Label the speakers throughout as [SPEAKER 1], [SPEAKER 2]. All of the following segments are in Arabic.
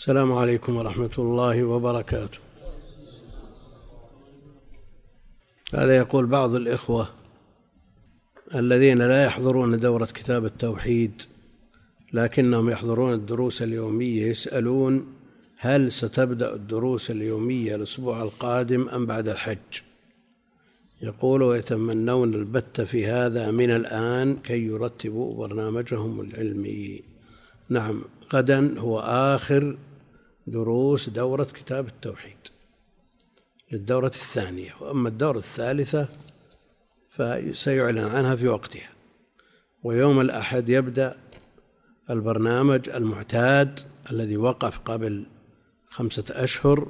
[SPEAKER 1] السلام عليكم ورحمة الله وبركاته. هذا يقول بعض الإخوة الذين لا يحضرون دورة كتاب التوحيد لكنهم يحضرون الدروس اليومية يسألون هل ستبدأ الدروس اليومية الأسبوع القادم أم بعد الحج؟ يقول ويتمنون البت في هذا من الآن كي يرتبوا برنامجهم العلمي. نعم غدا هو آخر دروس دورة كتاب التوحيد للدورة الثانية وأما الدورة الثالثة فسيعلن عنها في وقتها. ويوم الأحد يبدأ البرنامج المعتاد الذي وقف قبل خمسة أشهر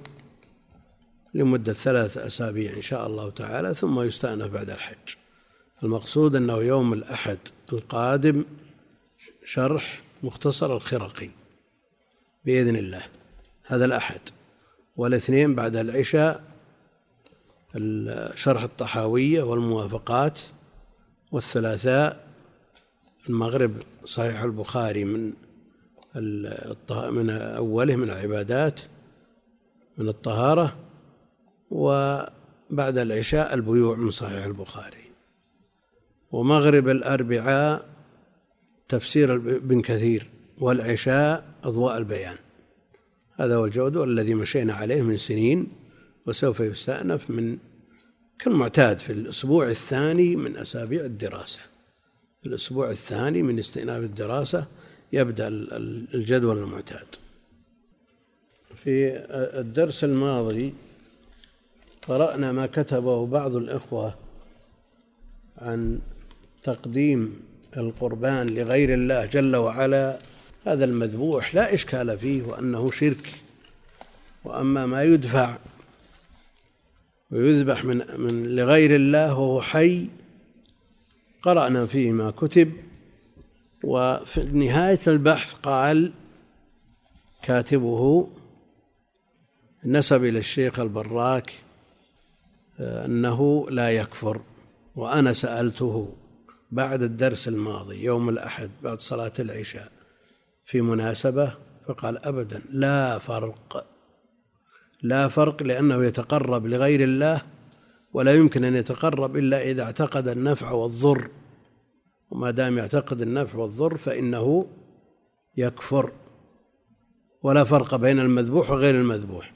[SPEAKER 1] لمدة ثلاثة أسابيع إن شاء الله تعالى ثم يستأنف بعد الحج. المقصود أنه يوم الأحد القادم شرح مختصر الخرقي بإذن الله. هذا الأحد. والاثنين بعد العشاء شرح الطحاوية والموافقات والثلاثاء المغرب صحيح البخاري من من أوله من العبادات من الطهارة وبعد العشاء البيوع من صحيح البخاري. ومغرب الأربعاء تفسير ابن كثير والعشاء أضواء البيان. هذا هو الجودة الذي مشينا عليه من سنين وسوف يستأنف من كالمعتاد في الأسبوع الثاني من أسابيع الدراسة. في الأسبوع الثاني من استئناف الدراسة يبدأ الجدول المعتاد. في الدرس الماضي قرأنا ما كتبه بعض الإخوة عن تقديم القربان لغير الله جل وعلا هذا المذبوح لا إشكال فيه وأنه شرك. وأما ما يدفع ويذبح من من لغير الله وهو حي قرأنا فيه ما كتب. وفي نهاية البحث قال كاتبه نسب إلى الشيخ البراك آه، أنه لا يكفر. وأنا سألته بعد الدرس الماضي يوم الأحد بعد صلاة العشاء في مناسبة فقال أبدا لا فرق لا فرق لأنه يتقرب لغير الله ولا يمكن أن يتقرب إلا إذا اعتقد النفع والضر وما دام يعتقد النفع والضر فإنه يكفر ولا فرق بين المذبوح وغير المذبوح.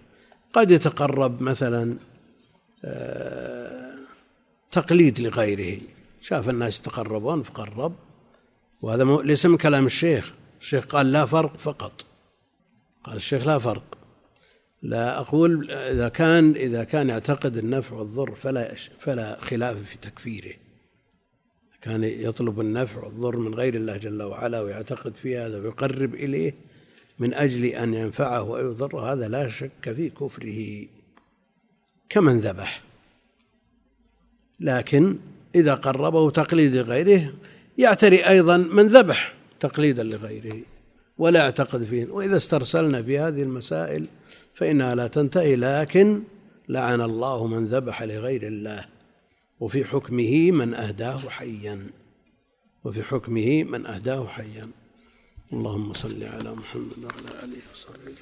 [SPEAKER 1] قد يتقرب مثلا آه، تقليد لغيره. شاف الناس يتقربون فقرب. وهذا ليس من كلام الشيخ. الشيخ قال لا فرق فقط. قال الشيخ لا فرق. لا أقول إذا كان إذا كان يعتقد النفع والضر فلا فلا خلاف في تكفيره. كان يطلب النفع والضر من غير الله جل وعلا ويعتقد في هذا ويقرب إليه من أجل أن ينفعه ويضره هذا لا شك في كفره. كمن ذبح. لكن إذا قربه تقليد لغيره يعتري أيضا من ذبح. تقليدا لغيره ولا يعتقد فيه. وإذا استرسلنا في هذه المسائل فإنها لا تنتهي لكن لعن الله من ذبح لغير الله وفي حكمه من أهداه حيا. وفي حكمه من أهداه حيا. اللهم صل على محمد وعلى آله وصحبه.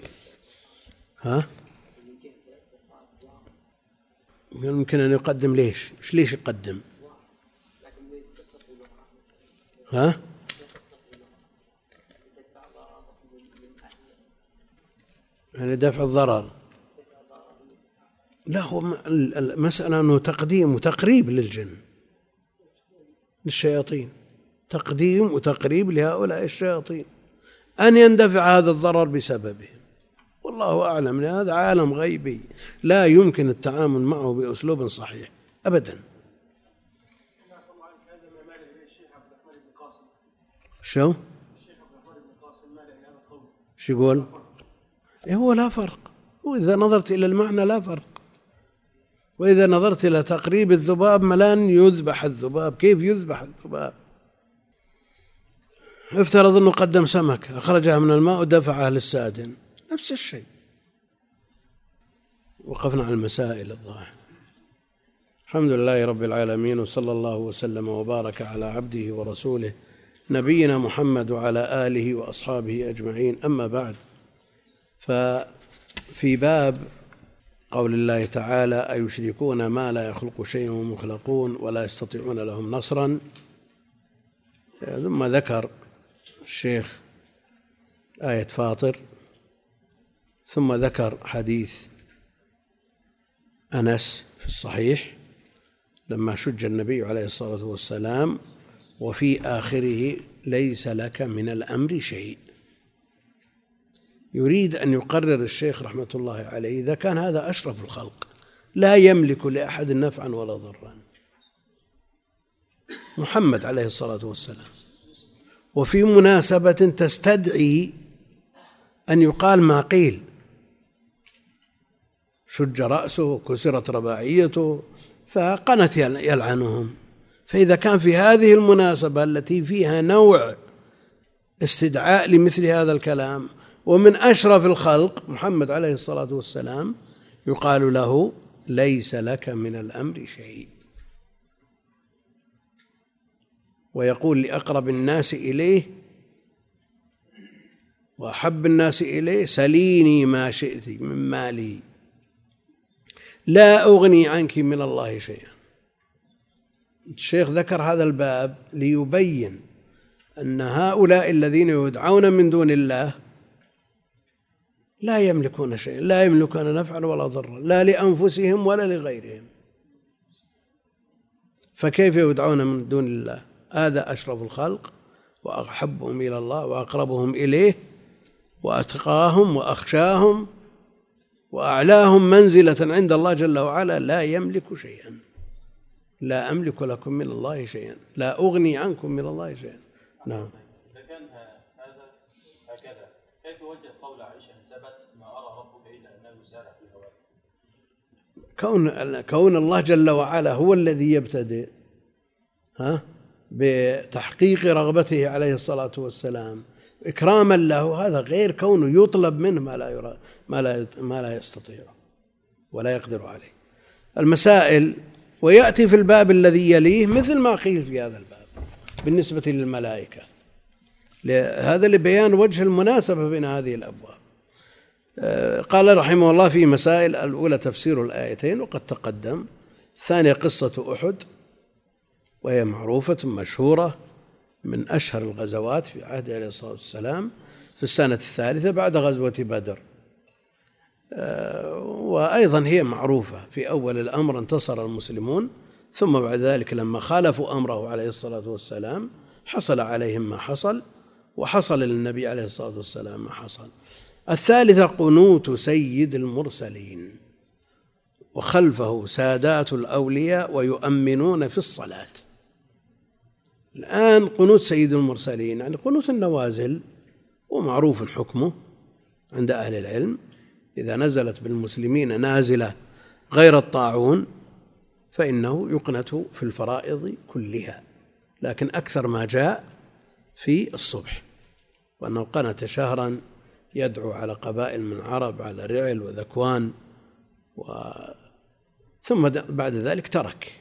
[SPEAKER 1] ها؟ يمكن أن يقدم ليش؟ ليش يقدم؟ ها؟ يعني دفع الضرر. لا هو المسألة أنه تقديم وتقريب للجن للشياطين. تقديم وتقريب لهؤلاء الشياطين. أن يندفع هذا الضرر بسببهم. والله أعلم هذا عالم غيبي. لا يمكن التعامل معه بأسلوب صحيح أبدا. شو؟ شو يقول؟ إيه هو لا فرق. وإذا نظرت إلى المعنى لا فرق. وإذا نظرت إلى تقريب الذباب ملان يذبح الذباب. كيف يذبح الذباب؟ افترض أنه قدم سمك أخرجها من الماء ودفعها للسادن. نفس الشيء. وقفنا على المسائل الظاهرة. الحمد لله رب العالمين وصلى الله وسلم وبارك على عبده ورسوله نبينا محمد وعلى آله وأصحابه أجمعين. أما بعد ففي باب قول الله تعالى أيشركون ما لا يخلق شيئا وهم يخلقون ولا يستطيعون لهم نصرا. ثم ذكر الشيخ آية فاطر. ثم ذكر حديث أنس في الصحيح لما شج النبي عليه الصلاة والسلام وفي آخره ليس لك من الأمر شيء. يريد أن يقرر الشيخ رحمة الله عليه إذا كان هذا أشرف الخلق لا يملك لأحد نفعا ولا ضرا. محمد عليه الصلاة والسلام وفي مناسبة تستدعي أن يقال ما قيل. شج رأسه كسرت رباعيته فقنت يلعنهم. فإذا كان في هذه المناسبة التي فيها نوع استدعاء لمثل هذا الكلام ومن أشرف الخلق محمد عليه الصلاة والسلام يقال له ليس لك من الأمر شيء. ويقول لأقرب الناس إليه وأحب الناس إليه سليني ما شئت من مالي. لا أغني عنك من الله شيئا. الشيخ ذكر هذا الباب ليبين أن هؤلاء الذين يدعون من دون الله لا يملكون شيئا لا يملكون نفعا ولا ضرا لا لأنفسهم ولا لغيرهم. فكيف يدعون من دون الله؟ هذا أشرف الخلق وأحبهم إلى الله وأقربهم إليه وأتقاهم وأخشاهم وأعلاهم منزلة عند الله جل وعلا لا يملك شيئا. لا أملك لكم من الله شيئا لا أغني عنكم من الله شيئا. نعم
[SPEAKER 2] إذا كان هذا هكذا كيف وجه قول عائشة ثبت ما أرى ربك إلا أنه يسارع في الهواء
[SPEAKER 1] كون كون الله جل وعلا هو الذي يبتدئ ها؟ بتحقيق رغبته عليه الصلاة والسلام إكراما له هذا غير كونه يطلب منه ما لا يرى ما لا ما لا يستطيع ولا يقدر عليه. المسائل ويأتي في الباب الذي يليه مثل ما قيل في هذا الباب بالنسبة للملائكة. هذا لبيان وجه المناسبة بين هذه الأبواب. آه، قال رحمه الله في مسائل الأولى تفسير الآيتين وقد تقدم. الثانية قصة أحد وهي معروفة مشهورة من أشهر الغزوات في عهد عليه الصلاة والسلام. في السنة الثالثة بعد غزوة بدر. آه، وأيضا هي معروفة في أول الأمر انتصر المسلمون ثم بعد ذلك لما خالفوا أمره عليه الصلاة والسلام حصل عليهم ما حصل. وحصل للنبي عليه الصلاة والسلام ما حصل. الثالثة قنوت سيد المرسلين وخلفه سادات الأولياء ويؤمنون في الصلاة. الآن قنوت سيد المرسلين يعني قنوت النوازل ومعروف حكمه عند أهل العلم. إذا نزلت بالمسلمين نازلة غير الطاعون فإنه يقنت في الفرائض كلها. لكن أكثر ما جاء في الصبح. وأنه قنت شهرا يدعو على قبائل من العرب على رعل وذكوان و ثم بعد ذلك ترك.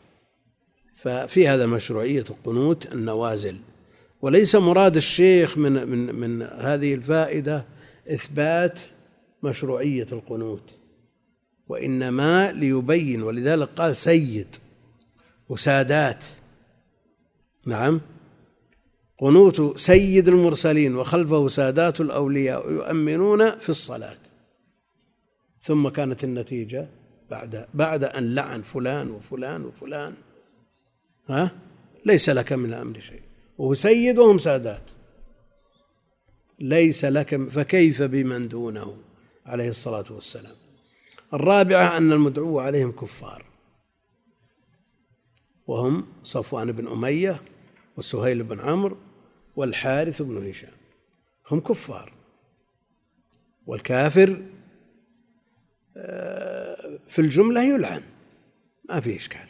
[SPEAKER 1] ففي هذا مشروعية القنوت النوازل. وليس مراد الشيخ من من من هذه الفائدة إثبات مشروعية القنوت. وإنما ليبين ولذلك قال سيد وسادات. نعم. قنوت سيد المرسلين وخلفه سادات الأولياء يؤمنون في الصلاة. ثم كانت النتيجة بعد بعد أن لعن فلان وفلان وفلان. ها؟ ليس لك من الأمر شيء. وهو سيد وهم سادات. ليس لك فكيف بمن دونه؟ عليه الصلاة والسلام. الرابعة أن المدعو عليهم كفار. وهم صفوان بن أمية وسهيل بن عمرو والحارث بن هشام. هم كفار. والكافر آه، في الجملة يلعن. ما في إشكال.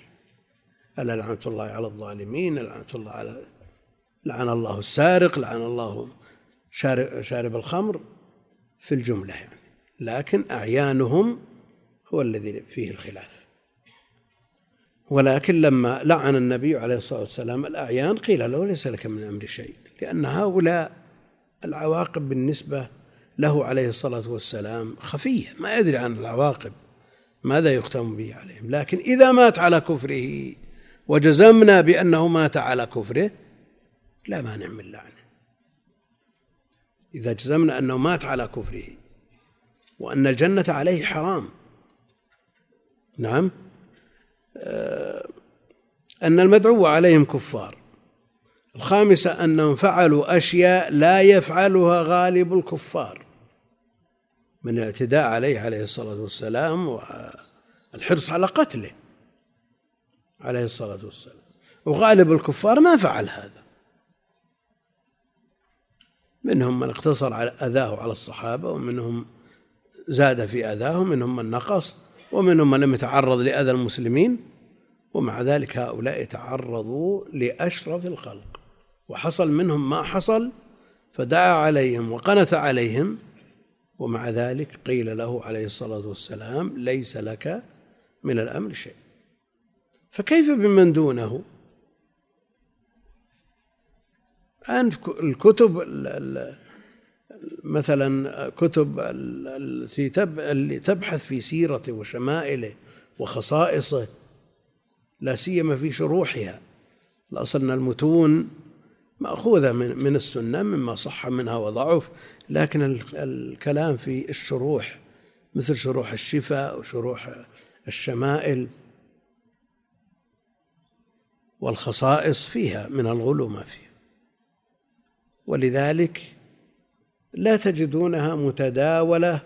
[SPEAKER 1] ألا لعنة الله على الظالمين لعنة الله على لعن الله السارق لعن الله شارب, شارب الخمر. في الجملة يعني. لكن أعيانهم هو الذي فيه الخلاف. ولكن لما لعن النبي عليه الصلاة والسلام الأعيان قيل له ليس لك من الأمر شيء لأن هؤلاء العواقب بالنسبة له عليه الصلاة والسلام خفية ما يدري عن العواقب ماذا يختم به عليهم لكن إذا مات على كفره وجزمنا بأنه مات على كفره لا مانع من لعنه. إذا جزمنا أنه مات على كفره وأن الجنة عليه حرام نعم؟ أن المدعو عليهم كفار. الخامسة أنهم فعلوا أشياء لا يفعلها غالب الكفار. من الاعتداء عليه عليه الصلاة والسلام والحرص على قتله عليه الصلاة والسلام. وغالب الكفار ما فعل هذا. منهم من اقتصر على أذاه على الصحابة ومنهم زاد في أذاهم منهم من نقص. ومنهم من لم يتعرض لأذى المسلمين ومع ذلك هؤلاء تعرضوا لأشرف الخلق. وحصل منهم ما حصل فدعا عليهم وقنت عليهم ومع ذلك قيل له عليه الصلاة والسلام ليس لك من الأمر شيء. فكيف بمن دونه؟ الآن الكتب مثلا كتب التي تبحث في سيرته وشمائله وخصائصه لا سيما في شروحها. الأصل أن المتون مأخوذة من من السنة مما صح منها وضعف لكن الكلام في الشروح مثل شروح الشفاء وشروح الشمائل والخصائص فيها من الغلو ما فيه. ولذلك لا تجدونها متداولة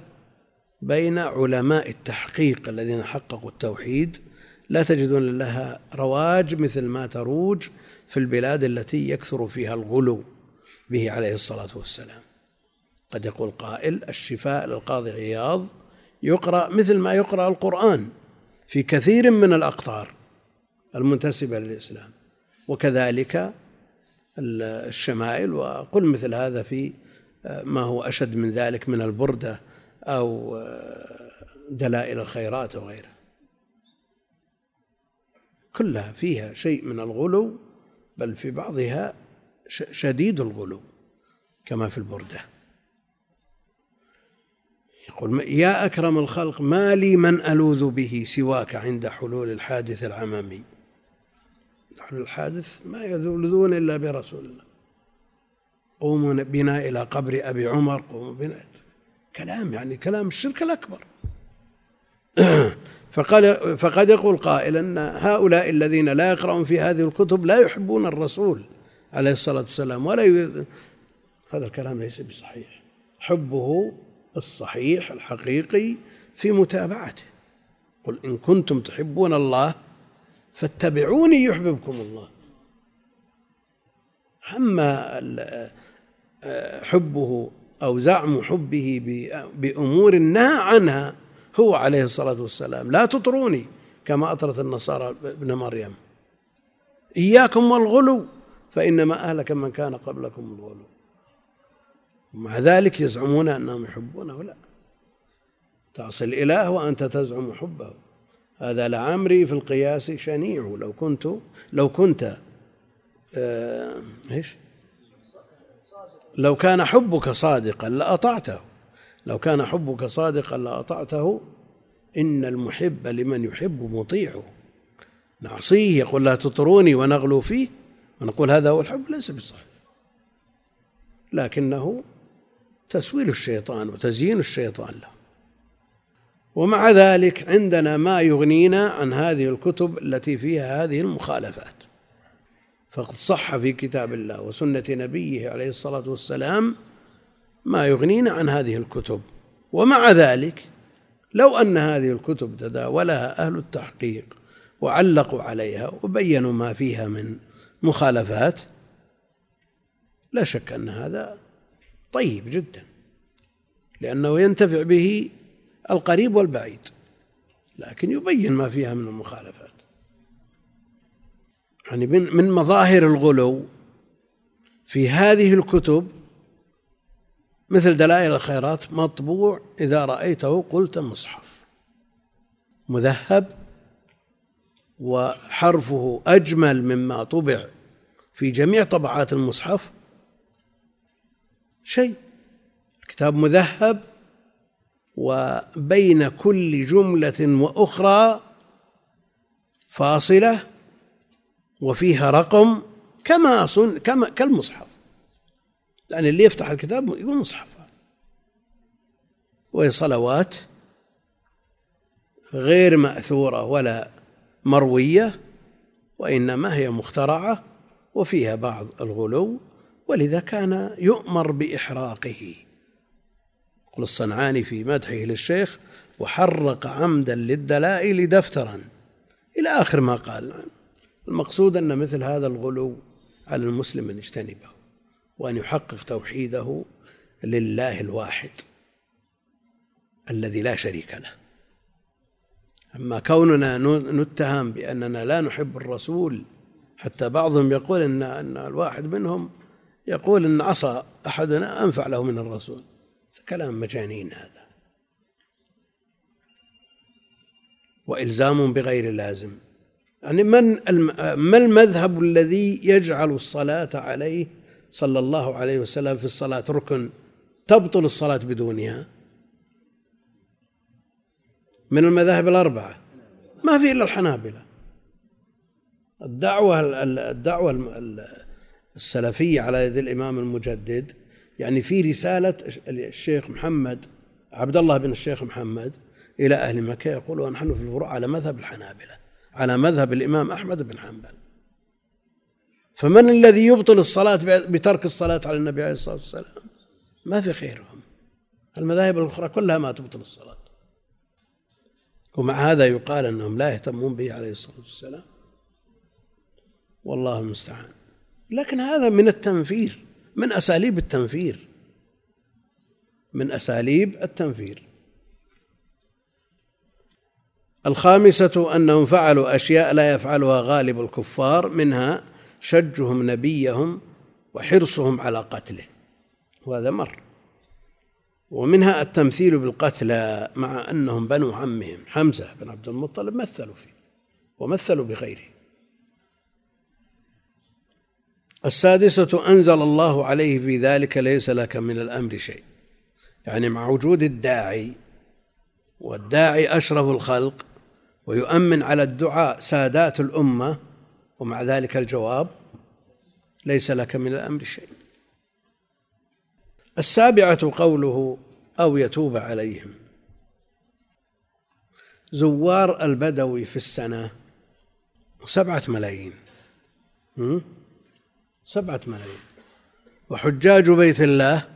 [SPEAKER 1] بين علماء التحقيق الذين حققوا التوحيد. لا تجدون لها رواج مثل ما تروج في البلاد التي يكثر فيها الغلو به عليه الصلاة والسلام. قد يقول قائل الشفاء للقاضي عياض يقرأ مثل ما يقرأ القرآن في كثير من الأقطار المنتسبة للإسلام. وكذلك الشمائل وقل مثل هذا في ما هو أشد من ذلك من البردة أو دلائل الخيرات وغيرها كلها فيها شيء من الغلو بل في بعضها شديد الغلو كما في البردة. يقول يا أكرم الخلق ما لي من ألوذ به سواك عند حلول الحادث العممي. حلول الحادث ما يلوذون إلا برسول الله قوموا بنا إلى قبر أبي عمر قوموا بنا. كلام يعني كلام الشرك الأكبر. فقال فقد يقول قائل أن هؤلاء الذين لا يقرؤون في هذه الكتب لا يحبون الرسول عليه الصلاة والسلام ولا ي... هذا الكلام ليس بصحيح. حبه الصحيح الحقيقي في متابعته. قل إن كنتم تحبون الله فاتبعوني يحببكم الله. أما حبه أو زعم حبه بأمور نهى عنها هو عليه الصلاة والسلام. لا تطروني كما أطرت النصارى ابن مريم. إياكم والغلو فإنما أهلك من كان قبلكم الغلو. ومع ذلك يزعمون أنهم يحبونه. لا. تعصي الإله وأنت تزعم حبه. هذا لعمري في القياس شنيع. لو كنت لو كنت آه إيش؟ لو كان حبك صادقا لأطعته. لو كان حبك صادقا لأطعته إن المحب لمن يحب مطيعه نعصيه يقول لا تطروني ونغلو فيه. ونقول هذا هو الحب ليس بصحيح. لكنه تسويل الشيطان وتزيين الشيطان له. ومع ذلك عندنا ما يغنينا عن هذه الكتب التي فيها هذه المخالفات. فقد صح في كتاب الله وسنة نبيه عليه الصلاة والسلام ما يغنينا عن هذه الكتب. ومع ذلك لو أن هذه الكتب تداولها أهل التحقيق وعلقوا عليها وبينوا ما فيها من مخالفات لا شك أن هذا طيب جدا لأنه ينتفع به القريب والبعيد لكن يبين ما فيها من المخالفات. يعني من من مظاهر الغلو في هذه الكتب مثل دلائل الخيرات مطبوع إذا رأيته قلت مصحف. مذهب وحرفه أجمل مما طبع في جميع طبعات المصحف شيء. كتاب مذهب وبين كل جملة وأخرى فاصلة وفيها رقم كما صن كما كالمصحف. يعني اللي يفتح الكتاب يقول مصحف. وهي صلوات غير مأثورة ولا مروية وإنما هي مخترعة وفيها بعض الغلو ولذا كان يؤمر بإحراقه. يقول الصنعاني في مدحه للشيخ وحرق عمدا للدلائل دفترا. إلى آخر ما قال. المقصود أن مثل هذا الغلو على المسلم أن يجتنبه وأن يحقق توحيده لله الواحد الذي لا شريك له. أما كوننا نتهم بأننا لا نحب الرسول حتى بعضهم يقول إن أن الواحد منهم يقول إن عصا أحدنا أنفع له من الرسول. كلام مجانين هذا. وإلزام بغير لازم. يعني من ما المذهب الذي يجعل الصلاة عليه صلى الله عليه وسلم في الصلاة؟ ركن. تبطل الصلاة بدونها. من المذاهب الأربعة. ما في إلا الحنابلة. الدعوة الدعوة السلفية على يد الإمام المجدد يعني في رسالة الشيخ محمد عبد الله بن الشيخ محمد إلى أهل مكة يقول ونحن في الفروع على مذهب الحنابلة. على مذهب الإمام أحمد بن حنبل. فمن الذي يبطل الصلاة بترك الصلاة على النبي عليه الصلاة والسلام؟ ما في خيرهم. المذاهب الأخرى كلها ما تبطل الصلاة. ومع هذا يقال أنهم لا يهتمون به عليه الصلاة والسلام. والله المستعان. لكن هذا من التنفير من أساليب التنفير. من أساليب التنفير. الخامسة أنهم فعلوا أشياء لا يفعلها غالب الكفار منها شجهم نبيهم وحرصهم على قتله. وهذا مر. ومنها التمثيل بالقتلى مع أنهم بنو عمهم حمزة بن عبد المطلب مثلوا فيه ومثلوا بغيره. السادسة أنزل الله عليه في ذلك ليس لك من الأمر شيء. يعني مع وجود الداعي والداعي أشرف الخلق ويؤمن على الدعاء سادات الأمة ومع ذلك الجواب ليس لك من الأمر شيء. السابعة قوله أو يتوب عليهم. زوار البدوي في السنة سبعة ملايين. سبعة ملايين. وحجاج بيت الله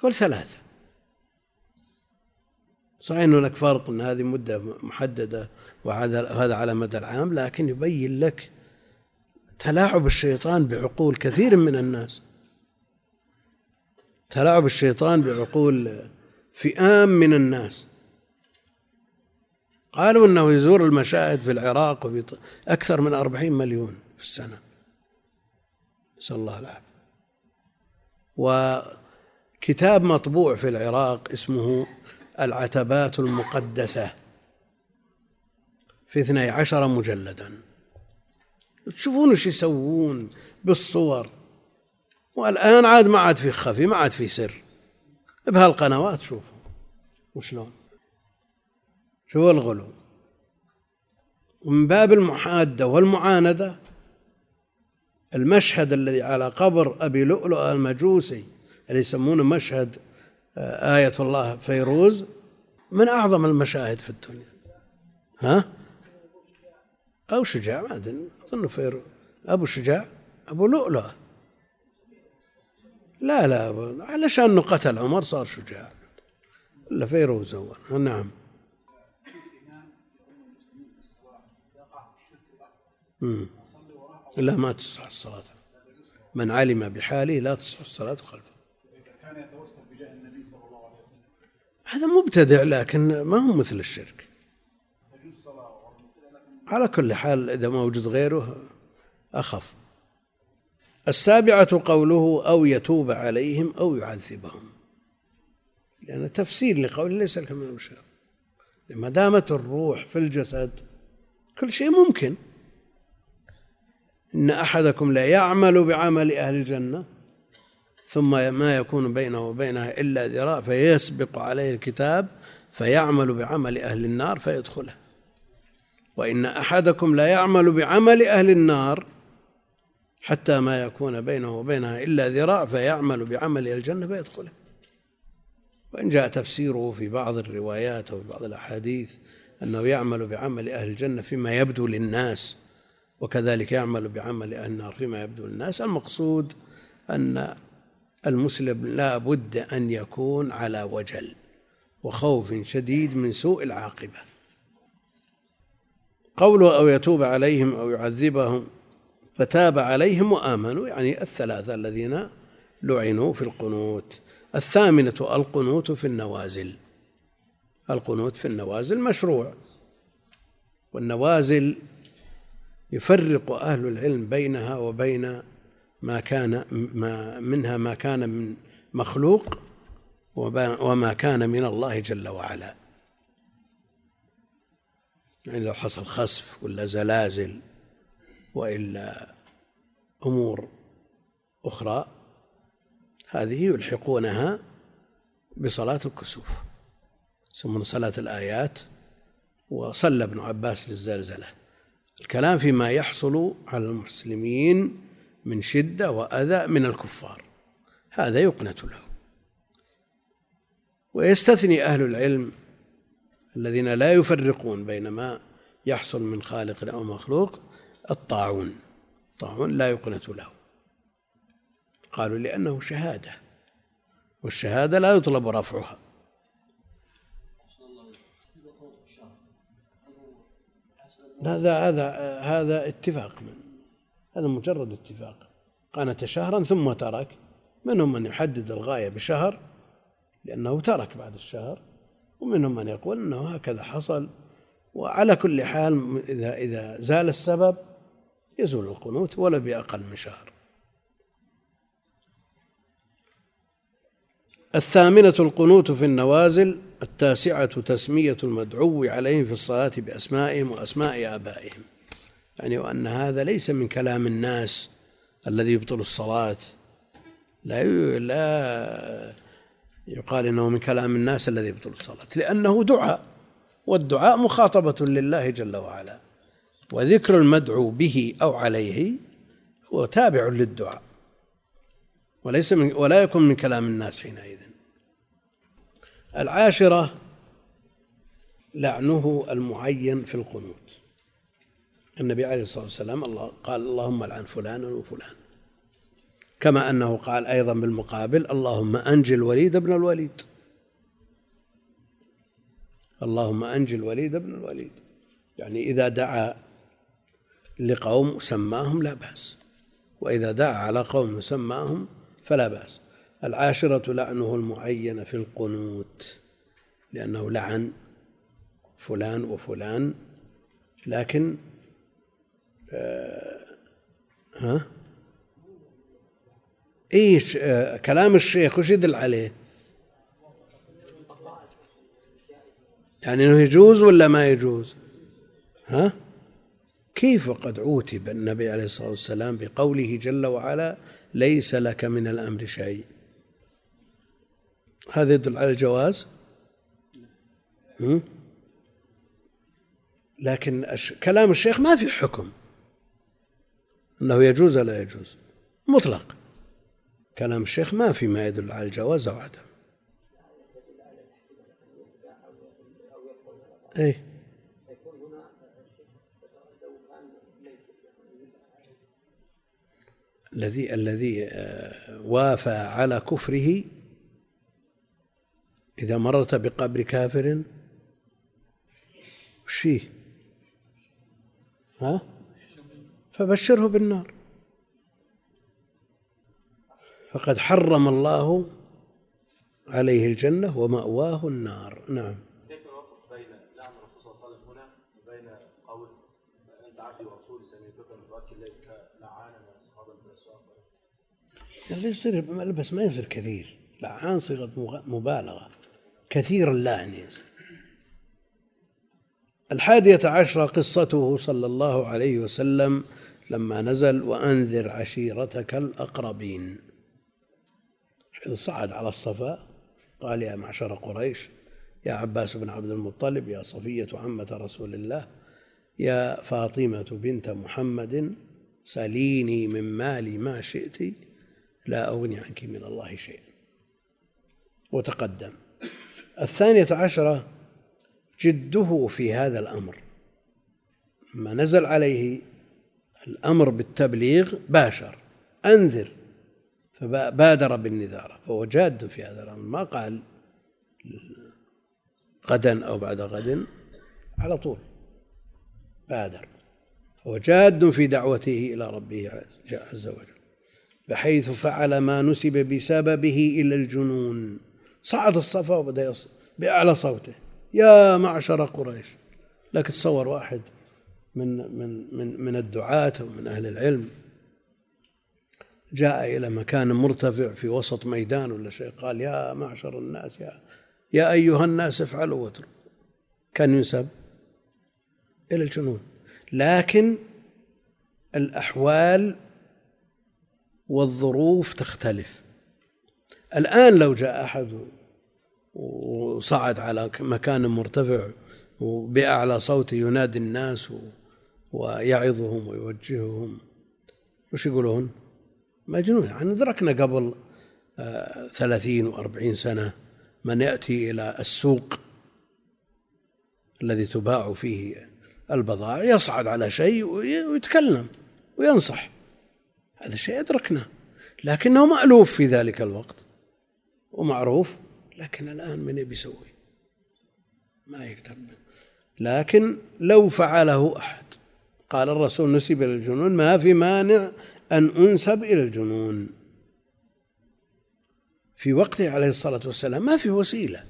[SPEAKER 1] كل ثلاثة. صحيح أن هناك فرق أن هذه مدة محددة وهذا على مدى العام لكن يبين لك تلاعب الشيطان بعقول كثير من الناس. تلاعب الشيطان بعقول فئام من الناس. قالوا إنه يزور المشاهد في العراق وفي أكثر من أربعين مليون في السنة. نسأل الله العافية. وكتاب مطبوع في العراق اسمه العتبات المقدسة في اثني عشر مجلدا. تشوفون إيش يسوون بالصور. والآن عاد ما عاد في خفي ما عاد في سر. بهالقنوات شوفوا وشلون. شو الغلو. ومن باب المحادة والمعاندة المشهد الذي على قبر أبي لؤلؤ المجوسي اللي يسمونه مشهد آية الله فيروز من أعظم المشاهد في الدنيا. ها؟ أو شجاع ما أدري أظن فيروز. أبو شجاع أبو لؤلؤ لا لا علشان انه قتل عمر صار شجاع. إلا فيروز أول. نعم. مم. لا ما تصح الصلاة. من علم بحاله لا تصح الصلاة خلفه. كان يتوسل بجاه النبي صلى الله عليه وسلم هذا مبتدع لكن ما هو مثل الشرك. على كل حال إذا ما وجد غيره أخف. السابعة قوله أو يتوب عليهم أو يعذبهم. لأن تفسير لقول ليس كما يمشى ما دامت الروح في الجسد كل شيء ممكن. إن أحدكم لا يعمل بعمل أهل الجنة. ثم ما يكون بينه وبينها إلا ذراع فيسبق عليه الكتاب فيعمل بعمل أهل النار فيدخله. وإن أحدكم لا يعمل بعمل أهل النار حتى ما يكون بينه وبينها إلا ذراع فيعمل بعمل الجنة فيدخله. وإن جاء تفسيره في بعض الروايات أو في بعض الأحاديث أنه يعمل بعمل أهل الجنة فيما يبدو للناس وكذلك يعمل بعمل أهل النار فيما يبدو للناس. المقصود أن المسلم لا بد أن يكون على وجل وخوف شديد من سوء العاقبة. قوله أو يتوب عليهم أو يعذبهم فتاب عليهم وآمنوا يعني الثلاثة الذين لعنوا في القنوت. الثامنة القنوت في النوازل. القنوت في النوازل مشروع. والنوازل يفرق أهل العلم بينها وبين ما كان ما منها ما كان من مخلوق وما كان من الله جل وعلا. يعني لو حصل خسف ولا زلازل وإلا أمور أخرى هذه يلحقونها بصلاة الكسوف. يسمون صلاة الآيات وصلى ابن عباس للزلزلة. الكلام فيما يحصل على المسلمين من شدة وأذى من الكفار. هذا يقنت له. ويستثني أهل العلم الذين لا يفرقون بين ما يحصل من خالق أو مخلوق الطاعون. الطاعون لا يقنت له. قالوا لأنه شهادة والشهادة لا يطلب رفعها. هذا هذا هذا اتفاق من هذا مجرد اتفاق. قانت شهرا ثم ترك. منهم من يحدد الغاية بشهر لأنه ترك بعد الشهر ومنهم من يقول إنه هكذا حصل. وعلى كل حال إذا إذا زال السبب يزول القنوت ولا بأقل من شهر. الثامنة القنوت في النوازل التاسعة تسمية المدعو عليهم في الصلاة بأسمائهم وأسماء آبائهم. يعني وأن هذا ليس من كلام الناس الذي يبطل الصلاة. لا لا يقال إنه من كلام الناس الذي يبطل الصلاة. لأنه دعاء والدعاء مخاطبة لله جل وعلا وذكر المدعو به أو عليه هو تابع للدعاء وليس من ولا يكون من كلام الناس حينئذ. العاشرة لعنه المعين في القنوت. النبي عليه الصلاة والسلام الله قال اللهم لعن فلانا وفلان كما أنه قال أيضا بالمقابل اللهم أنجي الوليد بن الوليد. اللهم أنجي الوليد بن الوليد. يعني إذا دعا لقوم سماهم لا بأس وإذا دعا على قوم سماهم فلا بأس. العاشرة لعنه المعين في القنوت لأنه لعن فلان وفلان لكن ها إيش آه كلام الشيخ وش يدل عليه؟ يعني إنه يجوز ولا ما يجوز؟ ها؟ كيف وقد عوتب النبي عليه الصلاة والسلام بقوله جل وعلا ليس لك من الأمر شيء هذا يدل على الجواز لكن كلام الشيخ ما في حكم أنه يجوز ولا يجوز؟ مطلق. كلام الشيخ ما في ما يدل على الجواز أو عدم. أي الذي الذي آه، وافى على كفره إذا مررت بقبر كافر. وش فيه؟ ها؟ فبشره بالنار. فقد حرم الله عليه الجنة ومأواه النار. نعم.
[SPEAKER 2] كيف نوفق بين لعن الرسول صلى الله عليه وسلم هنا وبين قول أنت عبدي ورسولي سميتك المتوكل ليس لعانا من أصحاب
[SPEAKER 1] اللي يصير بس ما يصير كثير. لعان صيغة مبالغة. كثير اللعن يصير. الحادية عشرة قصته صلى الله عليه وسلم لما نزل وأنذر عشيرتك الأقربين. صعد على الصفا قال يا معشر قريش يا عباس بن عبد المطلب يا صفية عمة رسول الله يا فاطمة بنت محمد سليني من مالي ما شئت لا أغني عنك من الله شيئا. وتقدم. الثانية عشرة جده في هذا الأمر. ما نزل عليه الأمر بالتبليغ باشر. أنذر. فبادر بالنذارة. فهو جاد في هذا الأمر. ما قال غدا أو بعد غد. على طول. بادر. فهو جاد في دعوته إلى ربه عز وجل. بحيث فعل ما نسب بسببه إلى الجنون. صعد الصفا وبدأ بأعلى صوته. يا معشر قريش. لكن تصور واحد. من من من من الدعاة ومن أهل العلم. جاء إلى مكان مرتفع في وسط ميدان ولا شيء قال يا معشر الناس يا يا أيها الناس افعلوا واتركوا. كان ينسب إلى الجنون لكن الأحوال والظروف تختلف. الآن لو جاء أحد وصعد على مكان مرتفع وبأعلى صوته ينادي الناس ويعظهم ويوجههم. وش يقولون؟ مجنون. يعني أدركنا قبل آه، ثلاثين وأربعين سنة من يأتي إلى السوق الذي تباع فيه البضائع يصعد على شيء ويتكلم وينصح. هذا الشيء أدركنا لكنه مألوف في ذلك الوقت ومعروف لكن الآن من يبي يسوي؟ ما يقدر. لكن لو فعله أحد قال الرسول نسب إلى الجنون ما في مانع أن أنسب إلى الجنون. في وقته عليه الصلاة والسلام ما في وسيلة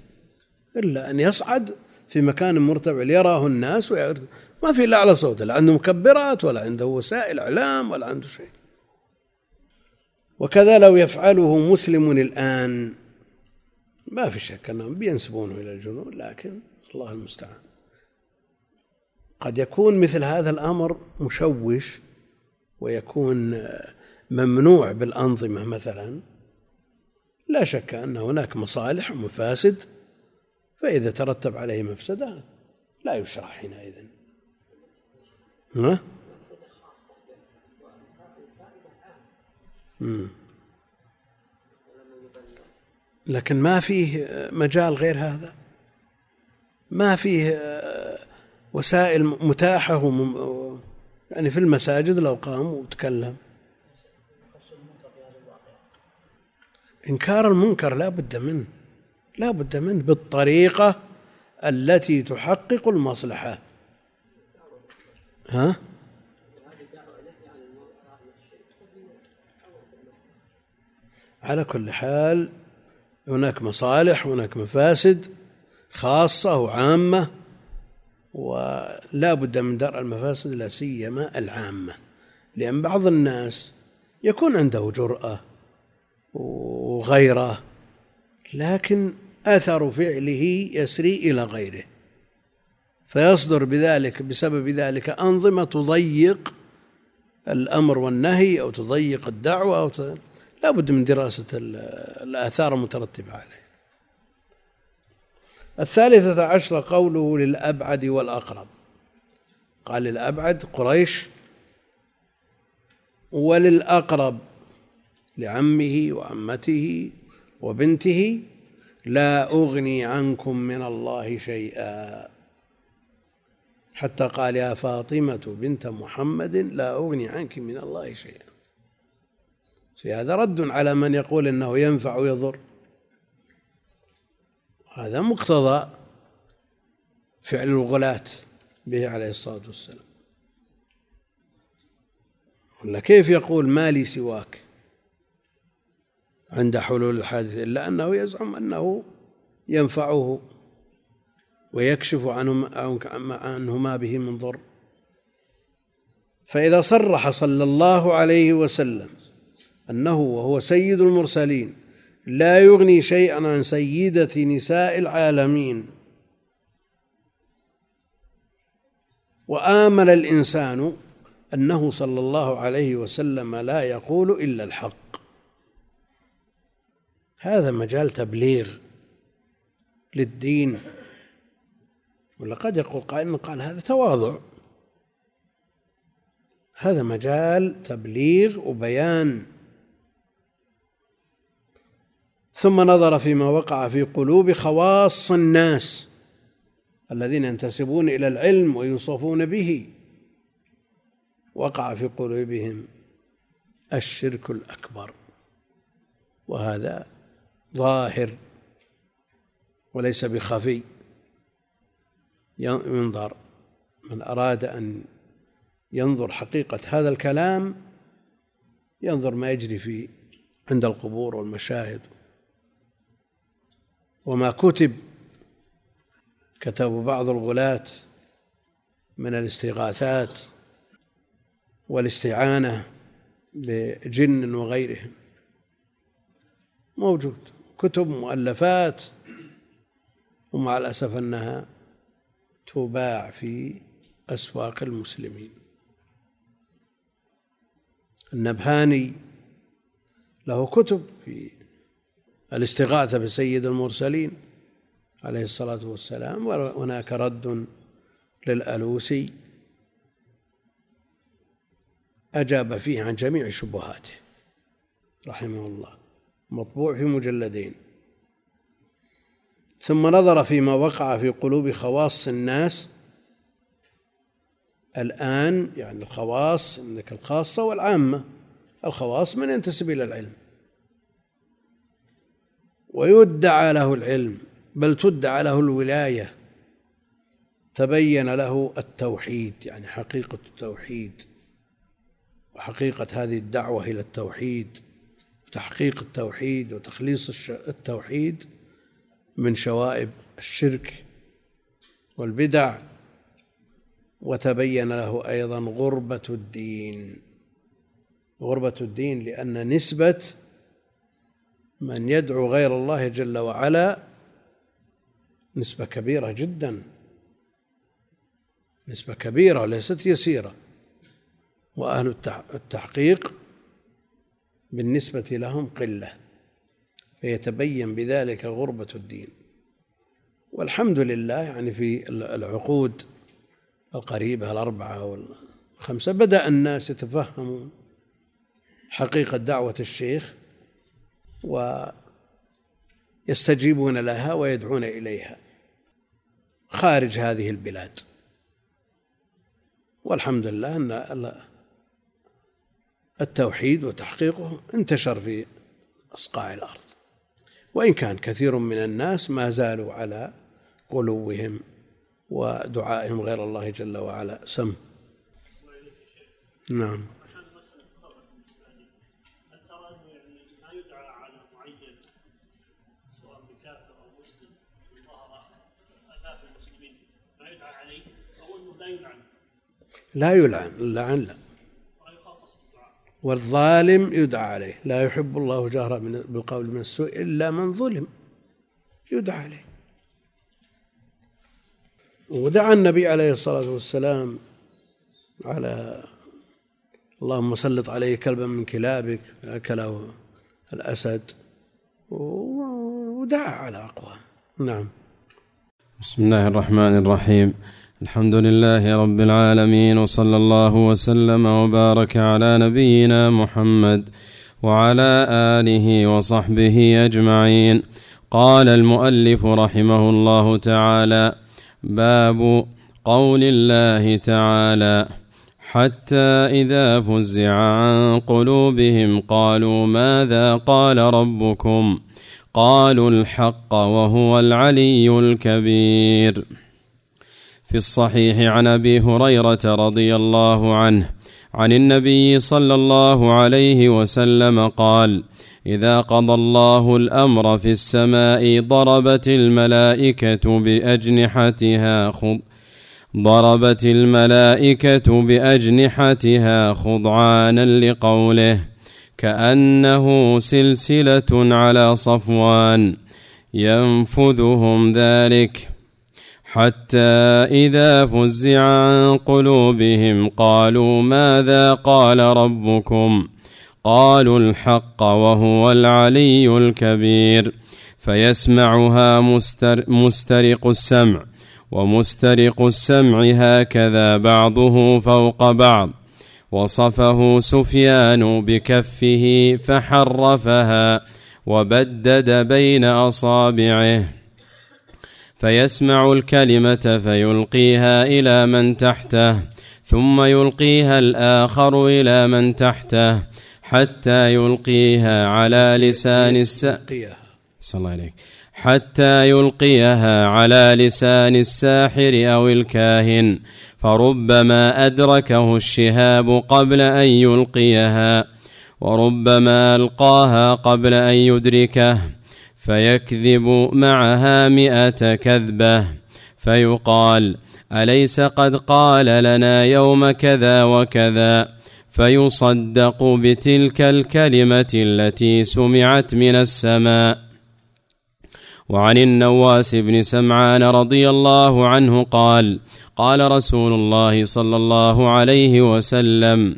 [SPEAKER 1] إلا أن يصعد في مكان مرتفع ليراه الناس ما في إلا على صوته لا عنده مكبرات ولا عنده وسائل إعلام ولا عنده شيء. وكذا لو يفعله مسلم الآن. ما في شك أنهم بينسبونه إلى الجنون لكن الله المستعان. قد يكون مثل هذا الأمر مشوش ويكون ممنوع بالأنظمة مثلا لا شك أن هناك مصالح ومفاسد فإذا ترتب عليه مفسدة لا يشرع حينئذ. ها؟ لكن ما فيه مجال غير هذا؟ ما فيه وسائل متاحة يعني في المساجد لو قام وتكلم إنكار المنكر لا بد منه لا بد منه بالطريقة التي تحقق المصلحة ها؟ على كل حال هناك مصالح هناك مفاسد خاصة وعامة ولا بد من درء المفاسد لا سيما العامة لأن بعض الناس يكون عنده جرأة وغيره لكن أثر فعله يسري إلى غيره فيصدر بذلك بسبب ذلك أنظمة تضيق الأمر والنهي أو تضيق الدعوة أو. لا بد من دراسة الآثار المترتبة عليه الثالثة عشر قوله للأبعد والأقرب. قال للأبعد قريش وللأقرب لعمه وعمته وبنته لا أغني عنكم من الله شيئا. حتى قال يا فاطمة بنت محمد لا أغني عنك من الله شيئا. في هذا رد على من يقول إنه ينفع ويضر. هذا مقتضى فعل الغلاة به عليه الصلاة والسلام. ولا كيف يقول ما لي سواك عند حلول الحادث إلا أنه يزعم أنه ينفعه ويكشف عنه عنه ما به من ضر. فإذا صرح صلى الله عليه وسلم أنه وهو سيد المرسلين لا يغني شيئا عن سيدة نساء العالمين. وآمل الإنسان أنه صلى الله عليه وسلم لا يقول إلا الحق. هذا مجال تبليغ للدين. ولا قد يقول قائل قال هذا تواضع. هذا مجال تبليغ وبيان. ثم نظر فيما وقع في قلوب خواص الناس الذين ينتسبون إلى العلم ويوصفون به. وقع في قلوبهم الشرك الأكبر وهذا ظاهر وليس بخفي. ينظر من أراد أن ينظر حقيقة هذا الكلام ينظر ما يجري في عند القبور والمشاهد. وما كتب كتب بعض الغلاة من الاستغاثات والاستعانة بجن وغيرهم. موجود. كتب مؤلفات ومع الأسف أنها تباع في أسواق المسلمين. النبهاني له كتب في الاستغاثة بسيد المرسلين عليه الصلاة والسلام وهناك رد للألوسي أجاب فيه عن جميع شبهاته رحمه الله مطبوع في مجلدين. ثم نظر فيما وقع في قلوب خواص الناس الآن يعني الخواص عندك الخاصة والعامة الخواص من ينتسب إلى العلم. ويدعى له العلم بل تدعى له الولاية. تبين له التوحيد يعني حقيقة التوحيد وحقيقة هذه الدعوة إلى التوحيد وتحقيق التوحيد وتخليص التوحيد من شوائب الشرك والبدع. وتبين له أيضا غربة الدين. غربة الدين لأن نسبة من يدعو غير الله جل وعلا نسبة كبيرة جدا. نسبة كبيرة وليست يسيرة. وأهل التحقيق بالنسبة لهم قلة فيتبين بذلك غربة الدين. والحمد لله يعني في العقود القريبة الأربعة والخمسة بدأ الناس يتفهمون حقيقة دعوة الشيخ ويستجيبون لها ويدعون إليها. خارج هذه البلاد. والحمد لله أن التوحيد وتحقيقه انتشر في أصقاع الأرض. وإن كان كثير من الناس ما زالوا على غلوهم ودعائهم غير الله جل وعلا. سم. نعم. لا يلعن اللعن لا. والظالم يدعى عليه لا يحب الله جهرا بالقول من السوء إلا من ظلم يدعى عليه. ودعا النبي عليه الصلاة والسلام على اللهم سلط عليه كلبا من كلابك فأكله الأسد ودعا على أقوام. نعم.
[SPEAKER 3] بسم الله الرحمن الرحيم. الحمد لله رب العالمين وصلى الله وسلم وبارك على نبينا محمد وعلى آله وصحبه أجمعين. قال المؤلف رحمه الله تعالى باب قول الله تعالى حتى إذا فزع عن قلوبهم قالوا ماذا قال ربكم؟ قالوا الحق وهو العلي الكبير. في الصحيح عن أبي هريرة رضي الله عنه عن النبي صلى الله عليه وسلم قال إذا قضى الله الأمر في السماء ضربت الملائكة بأجنحتها خض ضربت الملائكة بأجنحتها خضعانا لقوله كأنه سلسلة على صفوان ينفذهم ذلك حتى إذا فزع عن قلوبهم قالوا ماذا قال ربكم؟ قالوا الحق وهو العلي الكبير. فيسمعها مستر مسترق السمع ومسترق السمع هكذا بعضه فوق بعض. وصفه سفيان بكفه فحرفها وبدد بين أصابعه. فيسمع الكلمة فيلقيها إلى من تحته ثم يلقيها الآخر إلى من تحته حتى يلقيها على لسان الس صلى الله عليك حتى يلقيها على لسان الساحر أو الكاهن فربما أدركه الشهاب قبل أن يلقيها وربما ألقاها قبل أن يدركه فيكذب معها مئة كذبة. فيقال أليس قد قال لنا يوم كذا وكذا؟ فيصدق بتلك الكلمة التي سمعت من السماء. وعن النواس بن سمعان رضي الله عنه قال قال رسول الله صلى الله عليه وسلم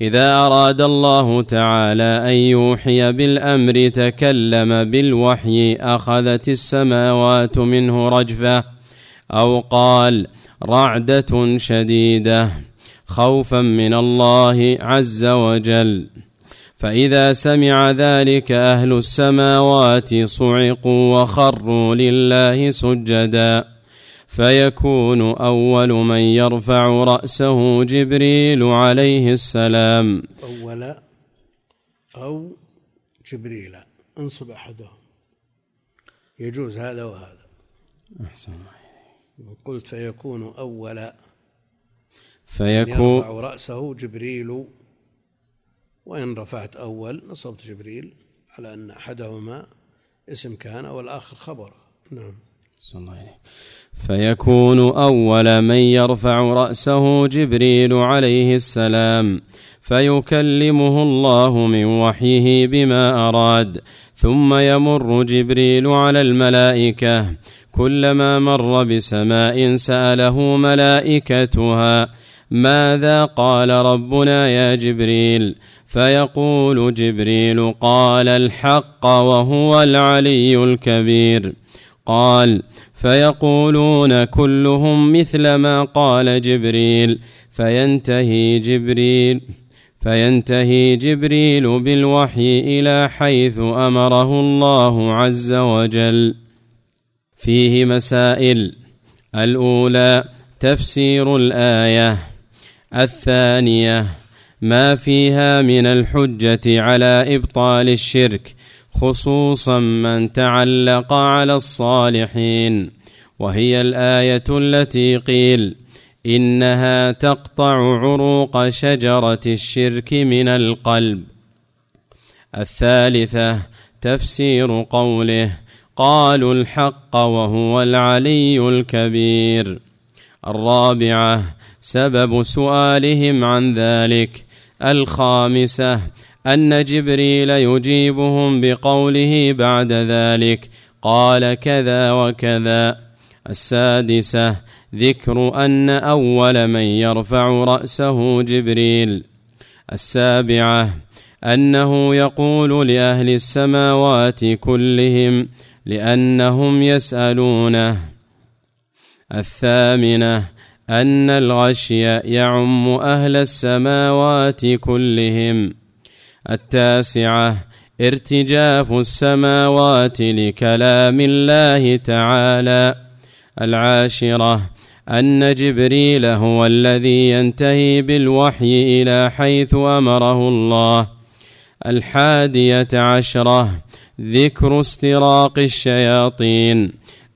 [SPEAKER 3] إذا أراد الله تعالى أن يوحي بالأمر تكلم بالوحي أخذت السماوات منه رجفة أو قال رعدة شديدة خوفا من الله عز وجل. فإذا سمع ذلك أهل السماوات صعقوا وخروا لله سجدا. فيكون أول من يرفع رأسه جبريل عليه السلام.
[SPEAKER 1] أول أو جبريل. انصب أحدهم. يجوز هذا وهذا.
[SPEAKER 3] أحسن
[SPEAKER 1] قلت فيكون أول
[SPEAKER 3] فيكون
[SPEAKER 1] يرفع رأسه جبريل. وإن رفعت أول نصبت جبريل على أن أحدهما اسم كان والآخر خبر. نعم.
[SPEAKER 3] صلى الله عليه فيكون أول من يرفع رأسه جبريل عليه السلام فيكلمه الله من وحيه بما أراد ثم يمر جبريل على الملائكة. كلما مر بسماء سأله ملائكتها ماذا قال ربنا يا جبريل؟ فيقول جبريل قال الحق وهو العلي الكبير. قال فيقولون كلهم مثل ما قال جبريل فينتهي جبريل فينتهي جبريل بالوحي إلى حيث أمره الله عز وجل. فيه مسائل. الأولى تفسير الآية. الثانية ما فيها من الحجة على إبطال الشرك. خصوصا من تعلق على الصالحين. وهي الآية التي قيل إنها تقطع عروق شجرة الشرك من القلب. الثالثة تفسير قوله قالوا الحق وهو العلي الكبير. الرابعة سبب سؤالهم عن ذلك. الخامسة أن جبريل يجيبهم بقوله بعد ذلك قال كذا وكذا. السادسة ذكر أن أول من يرفع رأسه جبريل. السابعة أنه يقول لأهل السماوات كلهم لأنهم يسألونه. الثامنة أن الغشي يعم أهل السماوات كلهم. التاسعة ارتجاف السماوات لكلام الله تعالى. العاشرة أن جبريل هو الذي ينتهي بالوحي إلى حيث أمره الله. الحادية عشرة ذكر استراق الشياطين.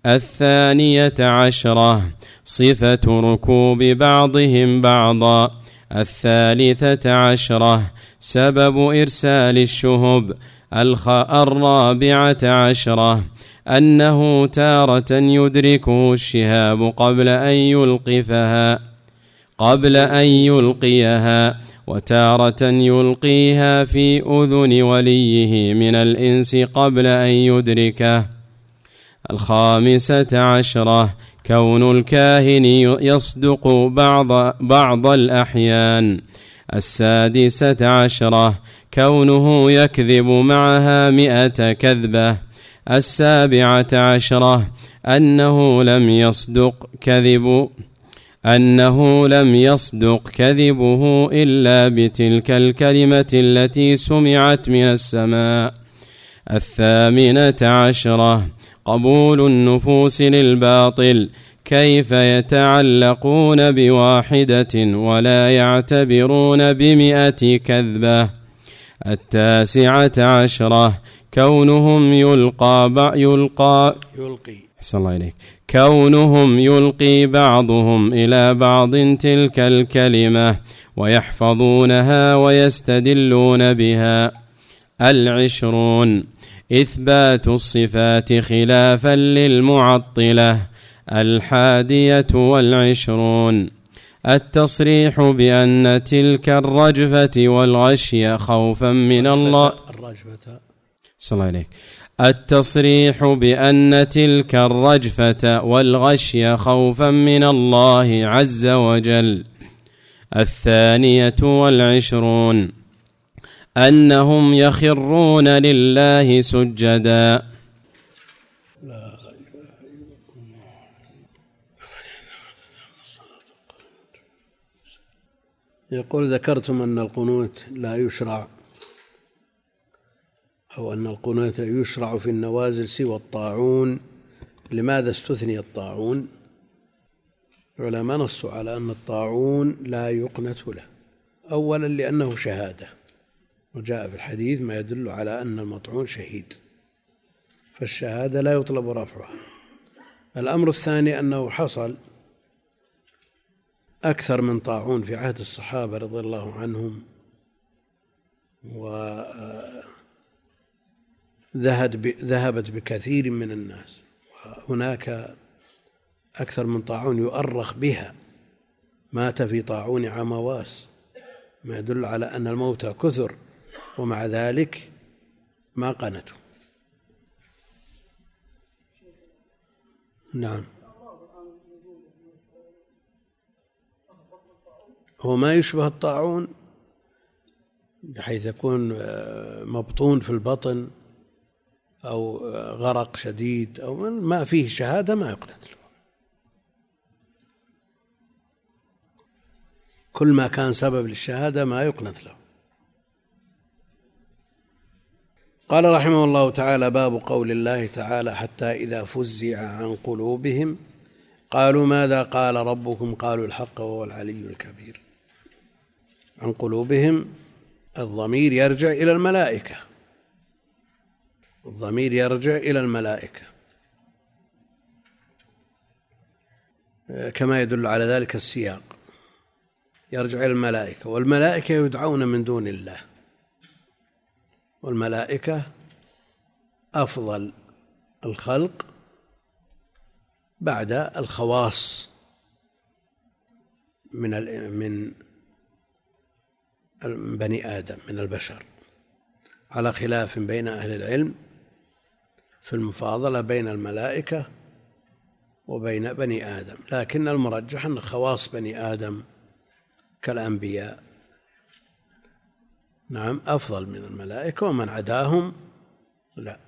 [SPEAKER 3] الثانية عشرة صفة ركوب بعضهم بعضا. الثالثة عشرة. سبب إرسال الشهب الرابعة عشرة. أنه تارة يدركه الشهاب قبل أن يلقفها قبل أن يلقيها وتارة يلقيها في أذن وليه من الإنس قبل أن يدركه. الخامسة عشرة. كون الكاهن يصدق بعض بعض الأحيان. السادسة عشرة. كونه يكذب معها مئة كذبة. السابعة عشرة. أنه لم يصدق كذب. أنه لم يصدق كذبه إلا بتلك الكلمة التي سمعت من السماء. الثامنة عشرة. قبول النفوس للباطل كيف يتعلقون بواحدة ولا يعتبرون بمئة كذبة؟ التاسعة عشرة كونهم يلقى يلقى
[SPEAKER 1] يلقي.
[SPEAKER 3] أحسن الله إليك. كونهم يلقي بعضهم إلى بعض تلك الكلمة ويحفظونها ويستدلون بها. العشرون إثبات الصفات خلافا للمعطلة الحادية والعشرون. التصريح بأن تلك الرجفة والغشي خوفا من الله.
[SPEAKER 1] الرجفة.
[SPEAKER 3] صلى الله عليك. التصريح بأن تلك الرجفة والغشي خوفا من الله عز وجل. الثانية والعشرون. أنهم يخرون لله سجدا.
[SPEAKER 1] يقول ذكرتم أن القنوت لا يشرع أو أن القنوت يشرع في النوازل سوى الطاعون. لماذا استثني الطاعون؟ العلماء نصوا على أن الطاعون لا يقنت له. أولا لأنه شهادة. وجاء في الحديث ما يدل على أن المطعون شهيد فالشهادة لا يطلب رفعها. الأمر الثاني أنه حصل أكثر من طاعون في عهد الصحابة رضي الله عنهم و ذهبت بكثير من الناس وهناك أكثر من طاعون يؤرخ بها. مات في طاعون عمواس ما يدل على أن الموتى كثر. ومع ذلك ما قنتوا نعم. هو ما يشبه الطاعون بحيث يكون آه، مبطون في البطن أو غرق شديد أو ما فيه شهادة ما يقنت له. كل ما كان سبب للشهادة ما يقنت له. قال رحمه الله تعالى باب قول الله تعالى حتى إذا فزع عن قلوبهم. قالوا ماذا قال ربكم؟ قالوا الحق وهو العلي الكبير. عن قلوبهم الضمير يرجع إلى الملائكة. الضمير يرجع إلى الملائكة. كما يدل على ذلك السياق. يرجع إلى الملائكة والملائكة يدعون من دون الله. والملائكة أفضل الخلق بعد الخواص من من بني آدم من البشر. على خلاف بين أهل العلم في المفاضلة بين الملائكة وبين بني آدم لكن المرجح أن خواص بني آدم كالأنبياء نعم أفضل من الملائكة ومن عداهم. لا.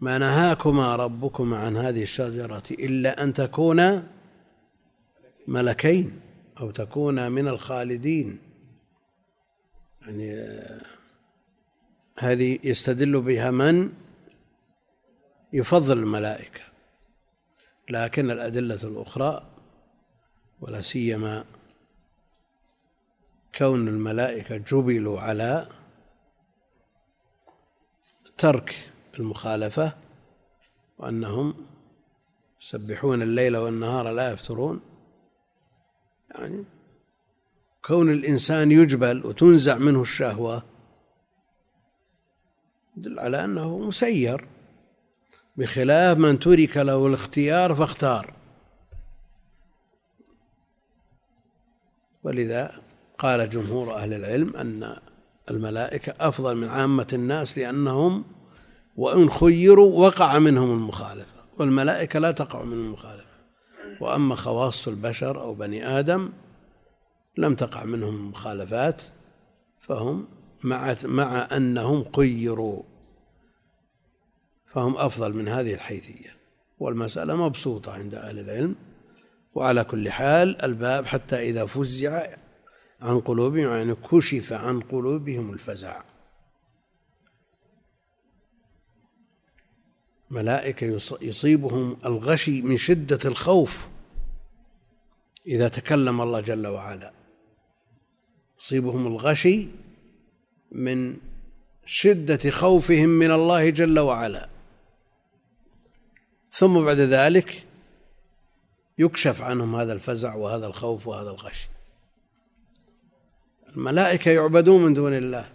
[SPEAKER 1] ما نهاكما ربكما عن هذه الشجرة إلا أن تكونا ملكين أو تكونا من الخالدين. يعني هذه يستدل بها من؟ يفضل الملائكة. لكن الأدلة الأخرى ولا سيما كون الملائكة جبلوا على ترك المخالفة وأنهم يسبحون الليل والنهار لا يفترون. يعني كون الإنسان يجبل وتنزع منه الشهوة يدل على أنه مسير. بخلاف من ترك له الاختيار فاختار. ولذا قال جمهور أهل العلم أن الملائكة أفضل من عامة الناس لأنهم وإن خيروا وقع منهم المخالفة والملائكة لا تقع من المخالفة. وأما خواص البشر أو بني آدم لم تقع منهم مخالفات فهم مع مع أنهم خيروا فهم أفضل من هذه الحيثية. والمسألة مبسوطة عند أهل العلم وعلى كل حال الباب حتى إذا فزع عن قلوبهم يعني كشف عن قلوبهم الفزع. ملائكة يصيبهم الغشي من شدة الخوف إذا تكلم الله جل وعلا. يصيبهم الغشي من شدة خوفهم من الله جل وعلا. ثم بعد ذلك يكشف عنهم هذا الفزع وهذا الخوف وهذا الغش الملائكة يعبدون من دون الله.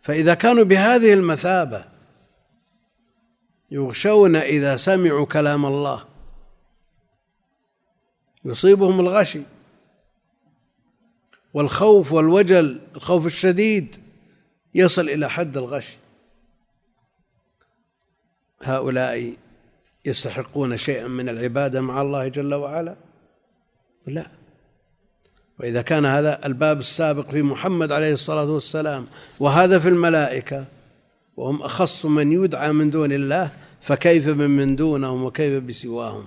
[SPEAKER 1] فإذا كانوا بهذه المثابة يغشون إذا سمعوا كلام الله. يصيبهم الغشي والخوف والوجل الخوف الشديد يصل إلى حد الغش هؤلاء يستحقون شيئا من العبادة مع الله جل وعلا؟ لا. وإذا كان هذا الباب السابق في محمد عليه الصلاة والسلام وهذا في الملائكة وهم أخص من يدعى من دون الله فكيف بمن دونهم وكيف بسواهم؟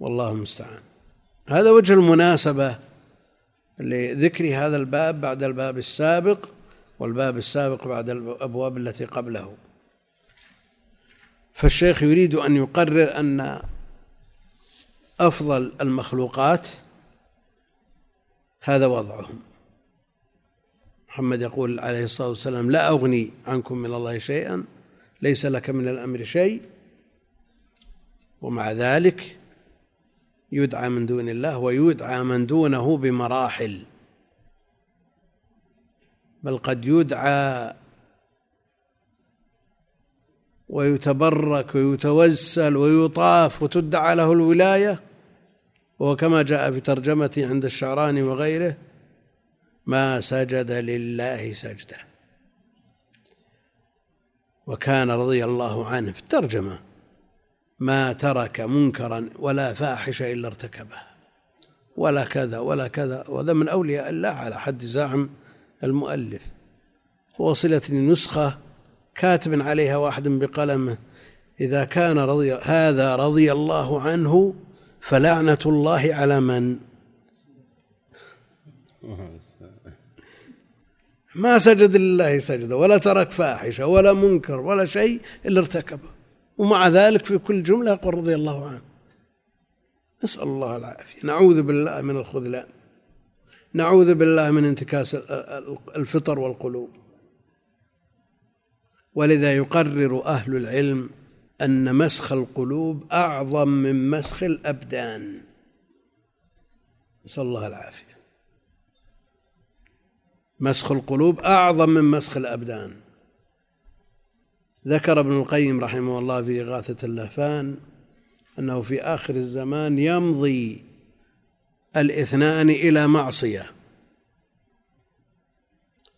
[SPEAKER 1] والله المستعان. هذا وجه المناسبة لذكر هذا الباب بعد الباب السابق والباب السابق بعد الأبواب التي قبله. فالشيخ يريد أن يقرر أن أفضل المخلوقات هذا وضعهم. محمد يقول عليه الصلاة والسلام لا أغني عنكم من الله شيئا ليس لك من الأمر شيء. ومع ذلك يدعى من دون الله ويدعى من دونه بمراحل. بل قد يدعى ويتبرك ويتوسل ويطاف وتدعى له الولاية وهو كما جاء في ترجمته عند الشعراني وغيره ما سجد لله سجدة. وكان رضي الله عنه في الترجمة ما ترك منكرا ولا فاحشة إلا ارتكبه ولا كذا ولا كذا. وهذا من أولياء الله على حد زعم المؤلف. وصلتني نسخه كاتب عليها واحد بقلمه إذا كان رضي هذا رضي الله عنه فلعنة الله على من؟ ما سجد لله سجدة ولا ترك فاحشة ولا منكر ولا شيء إلا ارتكبه ومع ذلك في كل جملة يقول رضي الله عنه. نسأل الله العافية. نعوذ بالله من الخذلان. نعوذ بالله من انتكاس الفطر والقلوب. ولذا يقرر أهل العلم أن مسخ القلوب أعظم من مسخ الأبدان. نسأل الله العافية. مسخ القلوب أعظم من مسخ الأبدان. ذكر ابن القيم رحمه الله في إغاثة اللهفان أنه في آخر الزمان يمضي الاثنان إلى معصية.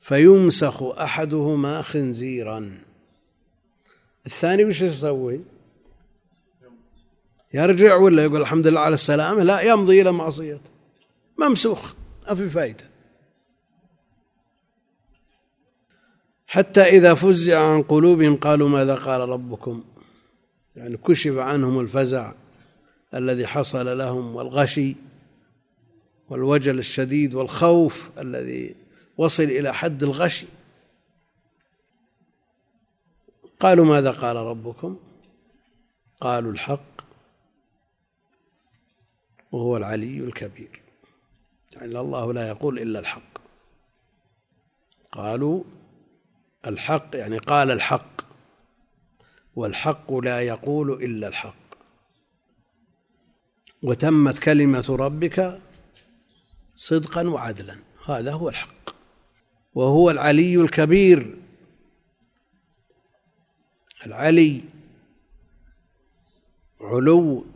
[SPEAKER 1] فيمسخ أحدهما خنزيرا. الثاني وش يسوي؟ يرجع ولا يقول الحمد لله على السلامة؟ لا يمضي إلى معصيته. ممسوخ ما في فائدة حتى إذا فزع عن قلوبهم قالوا ماذا قال ربكم؟ يعني كشف عنهم الفزع الذي حصل لهم والغشي والوجل الشديد والخوف الذي وصل إلى حد الغشي. قالوا ماذا قال ربكم؟ قالوا الحق وهو العلي الكبير. يعني الله لا يقول إلا الحق. قالوا الحق يعني قال الحق والحق لا يقول إلا الحق. وتمت كلمة ربك صدقا وعدلا. هذا هو الحق. وهو العلي الكبير. العلي علو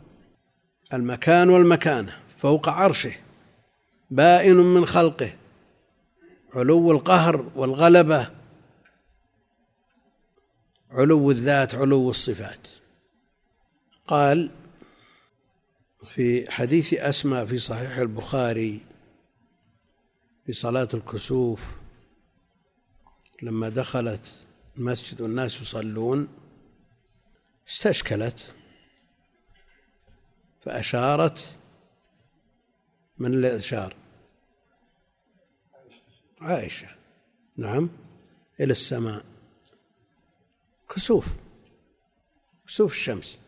[SPEAKER 1] المكان والمكانة فوق عرشه بائن من خلقه علو القهر والغلبة علو الذات علو الصفات. قال في حديث أسماء في صحيح البخاري في صلاة الكسوف لما دخلت المسجد والناس يصلون استشكلت فأشارت من اللي أشار؟ عائشة. نعم. إلى السماء. كسوف. كسوف الشمس.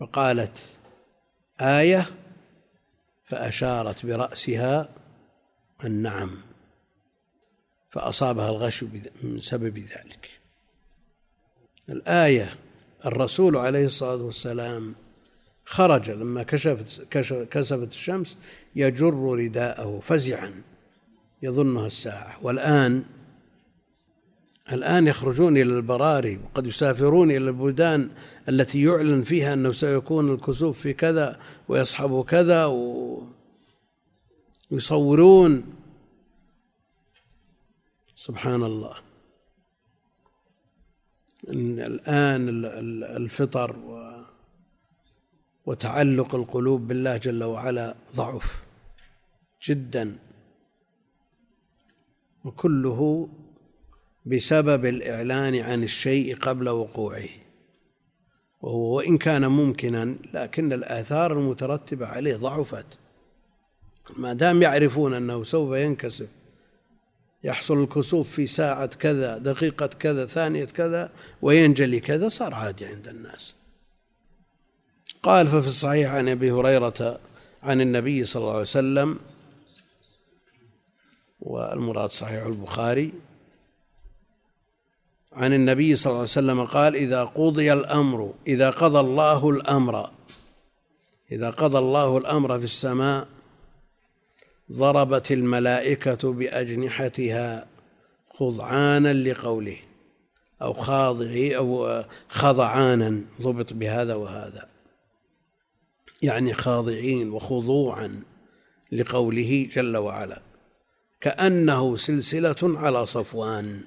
[SPEAKER 1] فقالت آية فأشارت برأسها النعم. فأصابها الغش من سبب ذلك. الآية الرسول عليه الصلاة والسلام خرج لما كشفت كسفت الشمس يجر رداءه فزعا يظنها الساعة. والآن الآن يخرجون إلى البراري وقد يسافرون إلى البلدان التي يعلن فيها أنه سيكون الكسوف في كذا ويصحب كذا ويصورون سبحان الله. إن الآن الفطر وتعلق القلوب بالله جل وعلا ضعف جدا. وكله بسبب الإعلان عن الشيء قبل وقوعه. وهو وإن كان ممكنا لكن الآثار المترتبة عليه ضعفت. ما دام يعرفون أنه سوف ينكسف يحصل الكسوف في ساعة كذا دقيقة كذا ثانية كذا وينجلي كذا صار عادي عند الناس. قال ففي الصحيح عن أبي هريرة عن النبي صلى الله عليه وسلم والمراد صحيح البخاري عن النبي صلى الله عليه وسلم قال إذا قضي الأمر إذا قضى الله الأمر إذا قضى الله الأمر في السماء ضربت الملائكة بأجنحتها خضعانا لقوله أو خاضعي أو خضعانا ضبط بهذا وهذا. يعني خاضعين وخضوعا لقوله جل وعلا كأنه سلسلة على صفوان.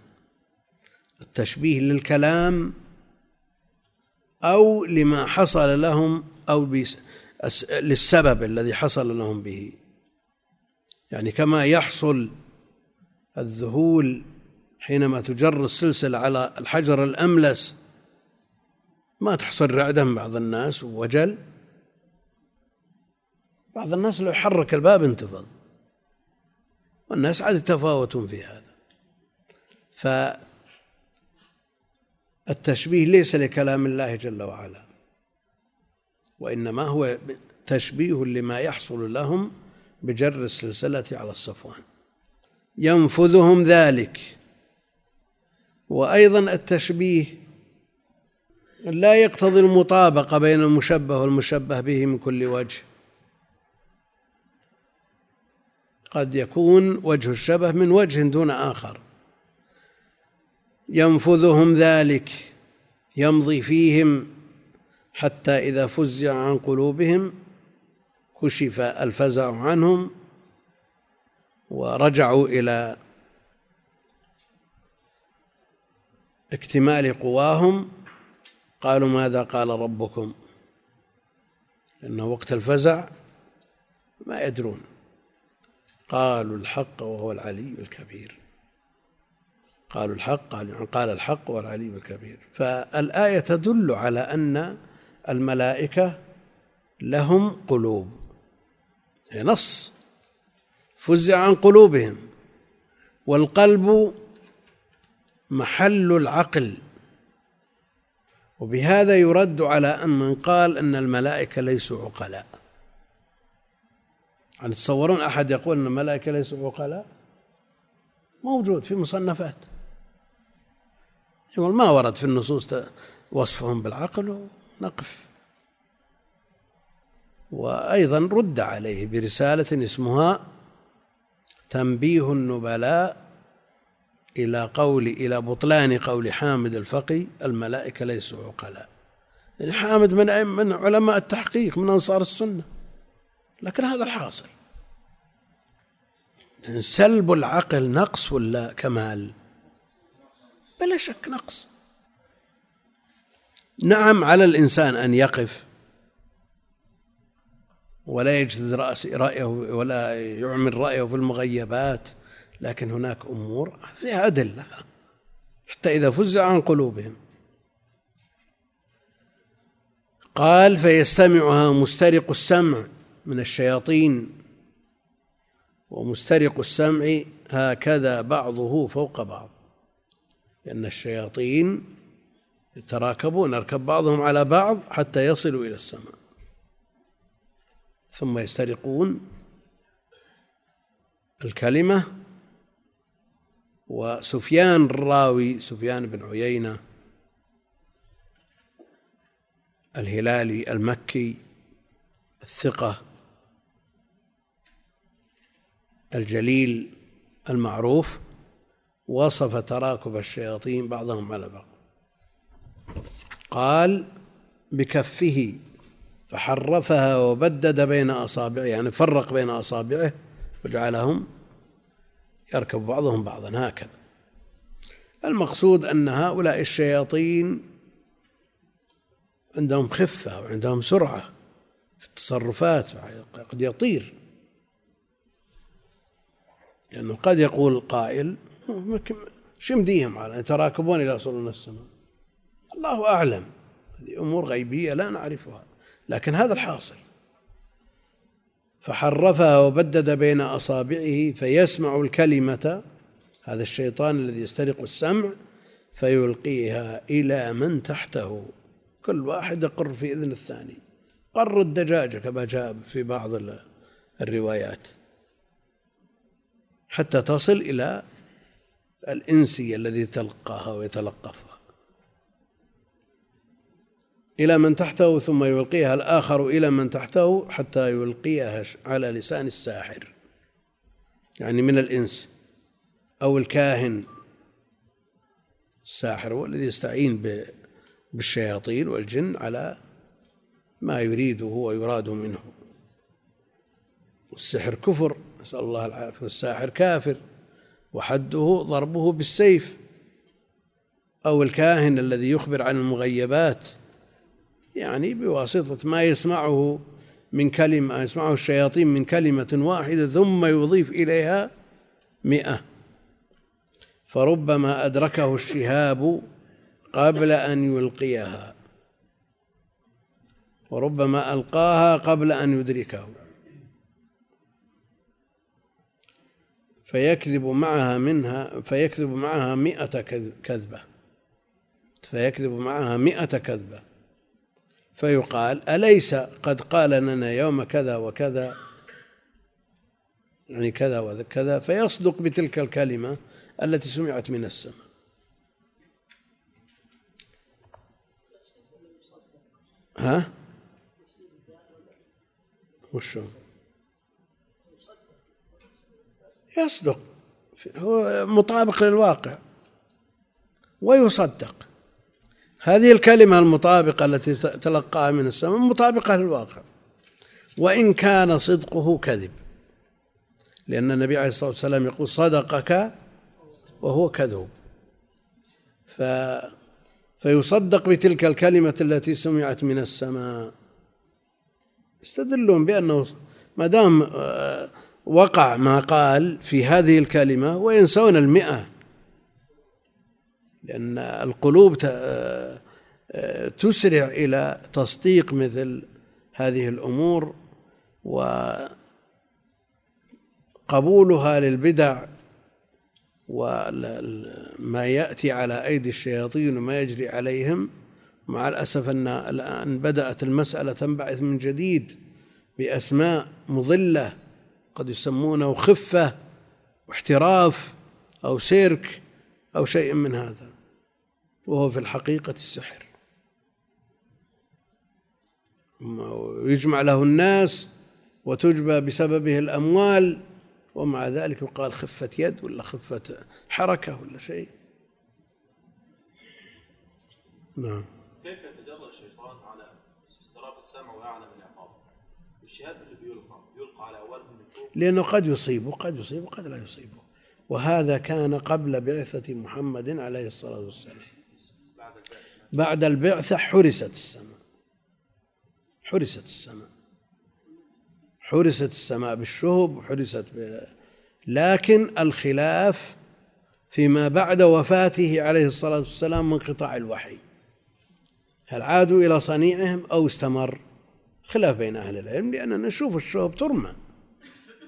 [SPEAKER 1] التشبيه للكلام أو لما حصل لهم أو للسبب الذي حصل لهم به. يعني كما يحصل الذهول حينما تجر السلسلة على الحجر الأملس ما تحصل رعدة من بعض الناس ووجل بعض الناس لو حرك الباب انتفض والناس عاد يتفاوتون في هذا. فالتشبيه ليس لكلام الله جل وعلا وإنما هو تشبيه لما يحصل لهم بجر السلسلة على الصفوان. ينفذهم ذلك. وأيضا التشبيه لا يقتضي المطابقة بين المشبه والمشبه به من كل وجه. قد يكون وجه الشبه من وجه دون آخر. ينفذهم ذلك يمضي فيهم حتى إذا فزع عن قلوبهم كشف الفزع عنهم ورجعوا إلى اكتمال قواهم. قالوا ماذا قال ربكم؟ لأنه وقت الفزع ما يدرون. قالوا الحق وهو العلي الكبير. قالوا الحق قال الحق وهو العلي الكبير. فالآية تدل على أن الملائكة لهم قلوب. هي نص. فزع عن قلوبهم. والقلب محل العقل. وبهذا يرد على أن من قال أن الملائكة ليسوا عقلاء. يعني تصورون أحد يقول أن الملائكة ليسوا عقلاء؟ موجود في مصنفات. يقول ما ورد في النصوص وصفهم بالعقل ونقف. وأيضا رد عليه برسالة اسمها تنبيه النبلاء إلى قول إلى بطلان قول حامد الفقي الملائكة ليسوا عقلاء. يعني حامد من من علماء التحقيق من أنصار السنة. لكن هذا الحاصل. سلب العقل نقص ولا كمال؟ بلا شك نقص. نعم على الإنسان أن يقف ولا يجدد رأس رأيه ولا يعمل رأيه في المغيبات لكن هناك أمور فيها أدلة حتى إذا فزع عن قلوبهم. قال فيستمعها مسترق السمع من الشياطين ومسترق السمع هكذا بعضه فوق بعض. لأن الشياطين يتراكبون يركب بعضهم على بعض حتى يصلوا إلى السماء. ثم يسترقون الكلمة. وسفيان الراوي سفيان بن عيينة الهلالي المكي الثقة الجليل المعروف وصف تراكب الشياطين بعضهم على بعض. قال بكفه فحرفها وبدد بين أصابعه يعني فرق بين أصابعه وجعلهم يركب بعضهم بعضا هكذا. المقصود أن هؤلاء الشياطين عندهم خفة وعندهم سرعة في التصرفات قد يطير. لأنه قد يقول قائل شو يمديهم على يتراكبون إلى وصول السماء. الله أعلم هذه أمور غيبية لا نعرفها. لكن هذا الحاصل. فحرفها وبدد بين أصابعه فيسمع الكلمة هذا الشيطان الذي يسترق السمع فيلقيها إلى من تحته. كل واحد يقر في إذن الثاني. قر الدجاجة كما جاء في بعض الروايات. حتى تصل إلى الإنسي الذي تلقاها ويتلقفها إلى من تحته ثم يلقيها الآخر إلى من تحته حتى يلقيها على لسان الساحر. يعني من الإنس أو الكاهن. الساحر هو الذي يستعين بالشياطين والجن على ما يريده ويراد منه. والسحر كفر نسأل الله العافية. والساحر كافر. وحده ضربه بالسيف. أو الكاهن الذي يخبر عن المغيبات. يعني بواسطة ما يسمعه من كلمة يسمعه الشياطين من كلمة واحدة ثم يضيف إليها مئة. فربما أدركه الشهاب قبل أن يلقيها. وربما ألقاها قبل أن يدركه. فيكذب معها منها فيكذب معها مئة كذبة. فيكذب معها مئة كذبة. فيقال أليس قد قال لنا يوم كذا وكذا؟ يعني كذا وكذا فيصدق بتلك الكلمة التي سمعت من السماء. ها؟ وشو؟ يصدق هو مطابق للواقع ويصدق. هذه الكلمة المطابقة التي تلقاها من السماء مطابقة للواقع. وإن كان صدقه كذب. لأن النبي عليه الصلاة والسلام يقول صدقك وهو كذوب ف فيصدق بتلك الكلمة التي سمعت من السماء. يستدلون بأنه ما دام آه، وقع ما قال في هذه الكلمة وينسون المئة. لأن القلوب تسرع إلى تصديق مثل هذه الأمور وقبولها للبدع وما يأتي على أيدي الشياطين وما يجري عليهم مع الأسف أن الآن بدأت المسألة تنبعث من جديد بأسماء مضلة قد يسمونه خفة واحتراف أو سيرك أو شيء من هذا. وهو في الحقيقة السحر. يجمع له الناس وتجبى بسببه الأموال ومع ذلك يقال خفة يد ولا خفة حركة ولا شيء. نعم.
[SPEAKER 2] كيف يتجرأ الشيطان على استراق السمع ويعلم العقاب؟ والشهاب اللي بيلقى يلقى على أولهم من فوق.
[SPEAKER 1] لأنه قد يصيب وقد يصيب وقد لا يصيبه وهذا كان قبل بعثة محمد عليه الصلاة والسلام. بعد البعثة حرست السماء. حرست السماء. حرست السماء بالشهب وحرست. لكن الخلاف فيما بعد وفاته عليه الصلاة والسلام من انقطاع الوحي. هل عادوا إلى صنيعهم أو استمر؟ خلاف بين أهل العلم لأننا نشوف الشهب ترمى.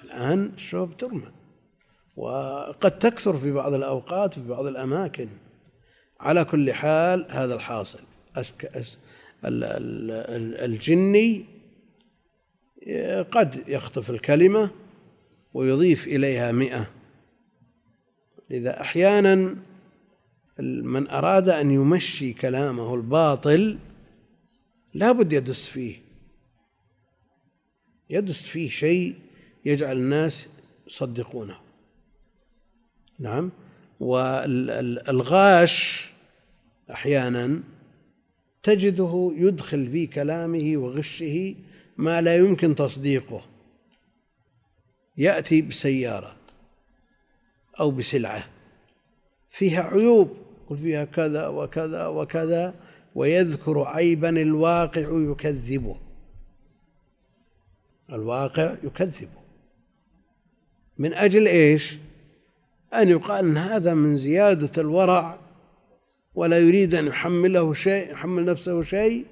[SPEAKER 1] الآن الشهب ترمى. وقد تكثر في بعض الأوقات في بعض الأماكن. على كل حال هذا الحاصل. الجني قد يخطف الكلمة ويضيف إليها مئة. لذا أحيانا من أراد أن يمشي كلامه الباطل لا بد يدس فيه. يدس فيه شيء يجعل الناس يصدقونه. نعم. والغاش أحيانا تجده يدخل في كلامه وغشه ما لا يمكن تصديقه. يأتي بسيارة أو بسلعة فيها عيوب يقول فيها كذا وكذا وكذا ويذكر عيبا الواقع يكذبه. الواقع يكذبه. من أجل إيش؟ أن يقال أن هذا من زيادة الورع ولا يريد أن يحمله شيء يحمل نفسه شيء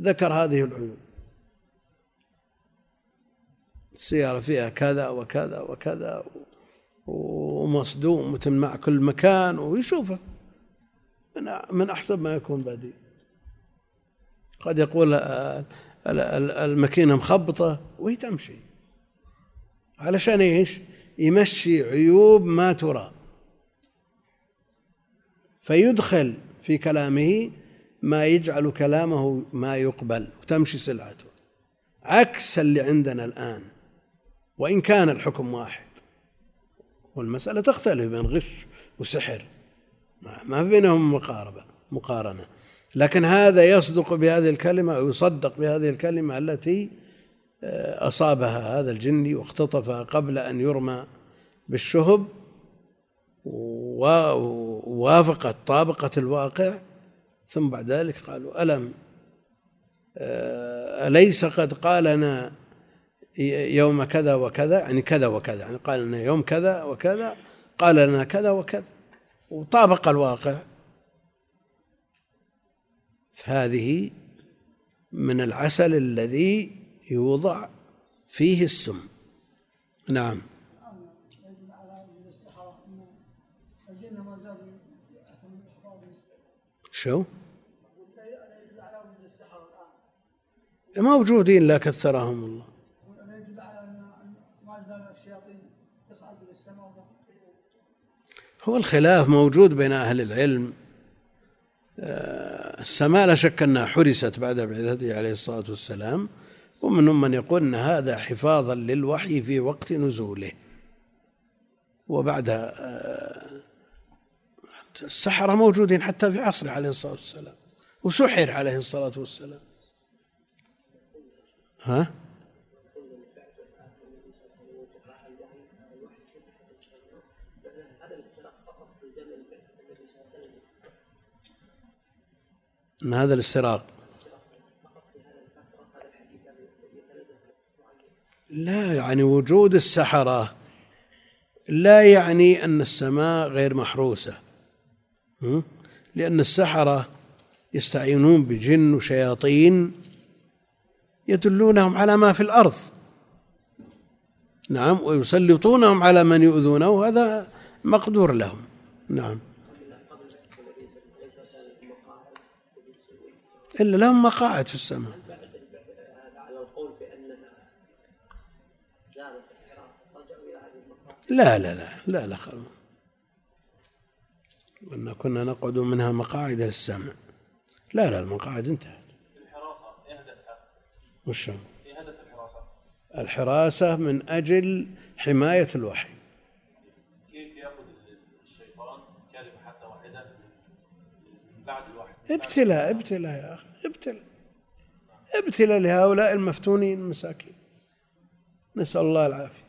[SPEAKER 1] ذكر هذه العيوب السيارة فيها كذا وكذا وكذا ومصدوم مع كل مكان ويشوفه. من من أحسن ما يكون بعدين قد يقول الماكينة مخبطة وهي تمشي. علشان إيش؟ يمشي عيوب ما ترى. فيدخل في كلامه ما يجعل كلامه ما يقبل وتمشي سلعته. عكس اللي عندنا الآن وإن كان الحكم واحد. والمسألة تختلف بين غش وسحر. ما بينهم مقاربة مقارنة. لكن هذا يصدق بهذه الكلمة أو يصدق بهذه الكلمة التي آه، أصابها هذا الجني واختطفها قبل أن يرمى بالشهب. ووافقت طابقة الواقع. ثم بعد ذلك قالوا ألم آه، أليس قد قال لنا يوم كذا وكذا؟ يعني كذا وكذا يعني قال لنا يوم كذا وكذا قال لنا كذا وكذا. وطابق الواقع. فهذه من العسل الذي يوضع فيه السم. نعم. شو؟ موجودين لا كثرهم الله. هو الخلاف موجود بين أهل العلم. آه، السماء لا شك أنها حرست بعد بعثته عليه الصلاة والسلام ومنهم من يقول أن هذا حفاظا للوحي في وقت نزوله. وبعد آه، السحرة موجودين حتى في عصره عليه الصلاة والسلام. وسحر عليه الصلاة والسلام. ها؟ أن هذا الاستراق؟ لا يعني وجود السحرة لا يعني أن السماء غير محروسة. لأن السحرة يستعينون بجن وشياطين يدلونهم على ما في الأرض. نعم ويسلطونهم على من يؤذونه هذا مقدور لهم. نعم. إلا لهم مقاعد في السماء. لا لا لا لا لا خلوا قلنا كنا نقعد منها مقاعد للسمع. لا لا المقاعد انتهت.
[SPEAKER 2] الحراسة إيه هدفها؟
[SPEAKER 1] وش
[SPEAKER 2] إيه هدف الحراسة؟
[SPEAKER 1] الحراسة من أجل حماية الوحي.
[SPEAKER 2] كيف يأخذ الشيطان كلمة حتى واحدة؟ من بعد الوحي؟
[SPEAKER 1] ابتلاء ابتلاء يا أخي ابتلاء. ابتلاء لهؤلاء المفتونين المساكين. نسأل الله العافية.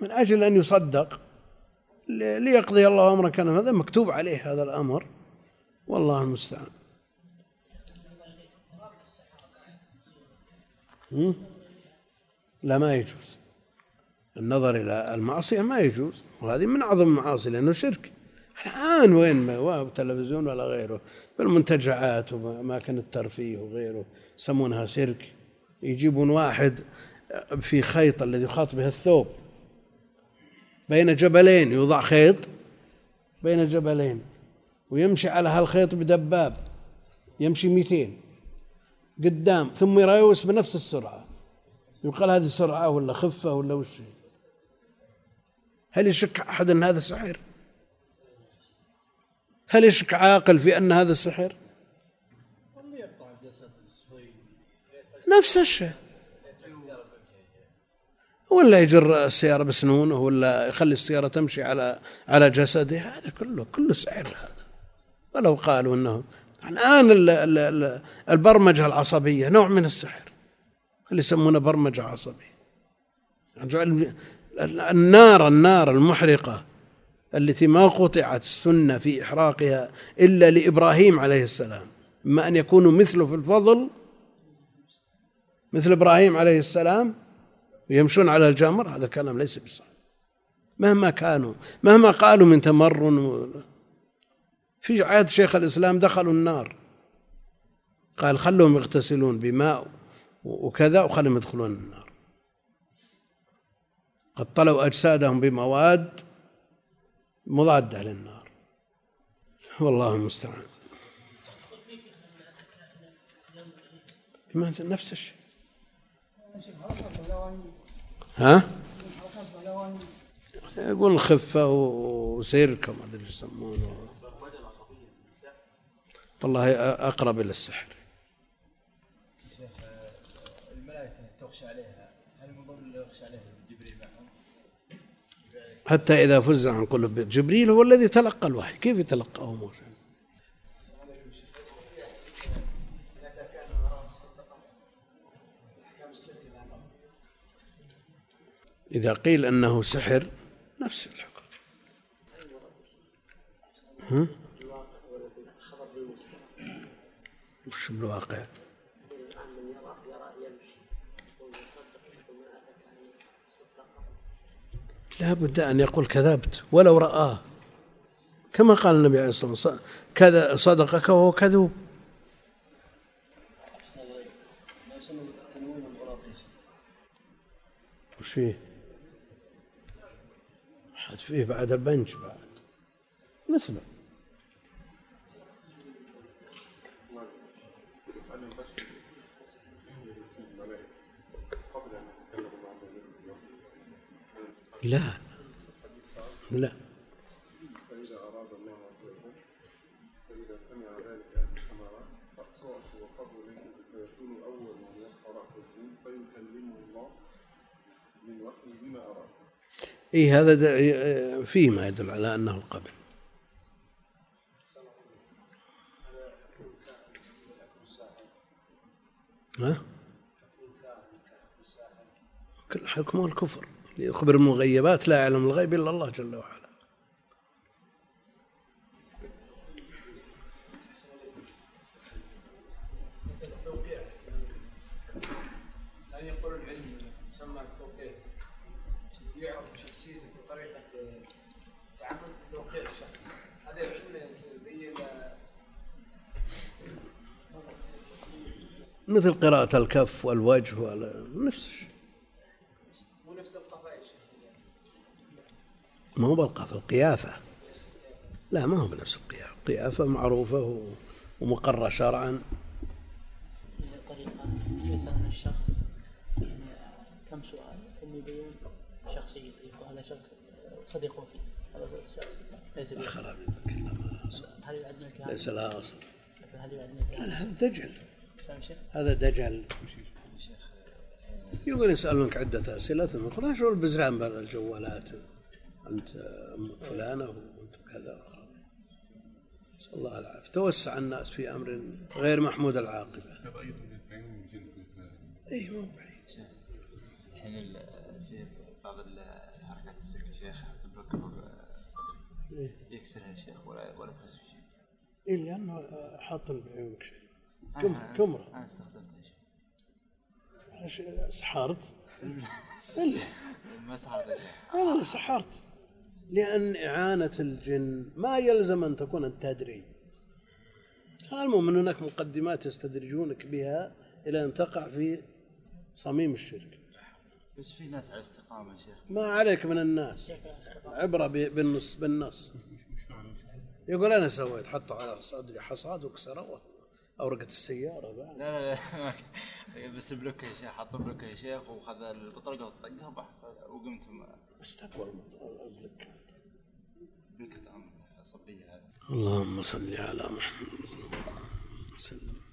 [SPEAKER 1] من أجل أن يصدق ليقضي الله أمرا كان هذا مكتوب عليه هذا الأمر. والله المستعان. لا ما يجوز. النظر إلى المعصية ما يجوز. وهذه من أعظم المعاصي لأنه شرك. الآن وين؟ ما تلفزيون ولا غيره. في المنتجعات وأماكن الترفيه وغيره يسمونها سيرك يجيبون واحد في خيط الذي يخاط به الثوب. بين جبلين يوضع خيط بين جبلين ويمشي على هالخيط بدباب يمشي 200 قدام ثم يراوس بنفس السرعة. يقال هذه سرعة ولا خفة ولا وش هل يشك أحد أن هذا سحر؟ هل يشك عاقل في أن هذا سحر؟ نفس الشيء. ولا يجر السيارة بسنونه ولا يخلي السيارة تمشي على على جسده هذا كله كله سحر هذا. ولو قالوا انه الآن البرمجة العصبية نوع من السحر اللي يسمونه برمجة عصبية. النار النار المحرقة التي ما قطعت السنة في إحراقها إلا لإبراهيم عليه السلام إما أن يكونوا مثله في الفضل مثل إبراهيم عليه السلام ويمشون على الجمر هذا كلام ليس بصحيح. مهما كانوا مهما قالوا من تمرن في عهد شيخ الإسلام دخلوا النار. قال خلهم يغتسلون بماء وكذا وخلهم يدخلون النار. قد طلوا أجسادهم بمواد مضادة للنار. والله المستعان. نفس الشيء. ها؟ يقول خفة وسيركة ما أدري يسمونه والله أقرب إلى السحر الملائكة عليها هل من ضمن عليها جبريل؟ حتى إذا فز عن قلوب جبريل هو الذي تلقى الوحي كيف يتلقاه موسى؟ إذا قيل أنه سحر نفس الحكم ها؟ وش بالواقع؟ لا بد أن يقول كذبت ولو رآه كما قال النبي عليه الصلاة والسلام كذا صدقك وهو كذوب وش فيه؟ فيه بعد بنج بعد. مثله. لا. لا. إيه هذا فيه ما يدل على أنه القبل ها؟ حكمه الكفر. يخبر المغيبات لا يعلم الغيب إلا الله جل وعلا. مثل قراءة الكف والوجه نفس الشيء. ما هو بألقاف القيافة. لا ما هو بنفس القيافة. القيافة معروفة ومقرة شرعا.
[SPEAKER 4] طريقة يسأل الشخص كم سؤال ثم يبين شخصيته وهذا شخص صديقه فيه هذا الشخص ليس خراب
[SPEAKER 1] هل يعد ليس لا أصل هل يعد لا هذا دجل. هذا دجل يقول يسألونك عدة أسئلة ثم يقول شو البزران بالجوالات أنت أمك فلانة وأنت كذا نسأل الله العافية. توسع الناس في أمر غير محمود العاقبة. أي مو بعيد. الحين في بعض الحركات السلك شيخ تبلوكه إيه. يكسرها يا شيخ ولا ولا تحس بشيء. إيه لأنه حاط بعيونك شيء. كم كمرة أنا استخدمتها شيء. سحرت؟
[SPEAKER 3] ما سحرت يا شيخ
[SPEAKER 1] أنا سحرت. لأن إعانة الجن ما يلزم أن تكون أنت تدري المهم أن هناك مقدمات يستدرجونك بها إلى أن تقع في صميم الشرك.
[SPEAKER 3] بس في ناس على استقامة يا شيخ.
[SPEAKER 1] ما عليك من الناس. عبرة بالنص بالنص. يقول أنا سويت حطوا على صدري حصاد وكسروه. اورقه السيارة بعد.
[SPEAKER 3] لا لا لا. بس بلوك يا شيخ حط بلوك يا شيخ وخذ البطرقه وطقها وقمت
[SPEAKER 1] بس تقوى البلوك
[SPEAKER 3] بلوكة أمر صبية هذه.
[SPEAKER 1] اللهم صل على محمد وسلم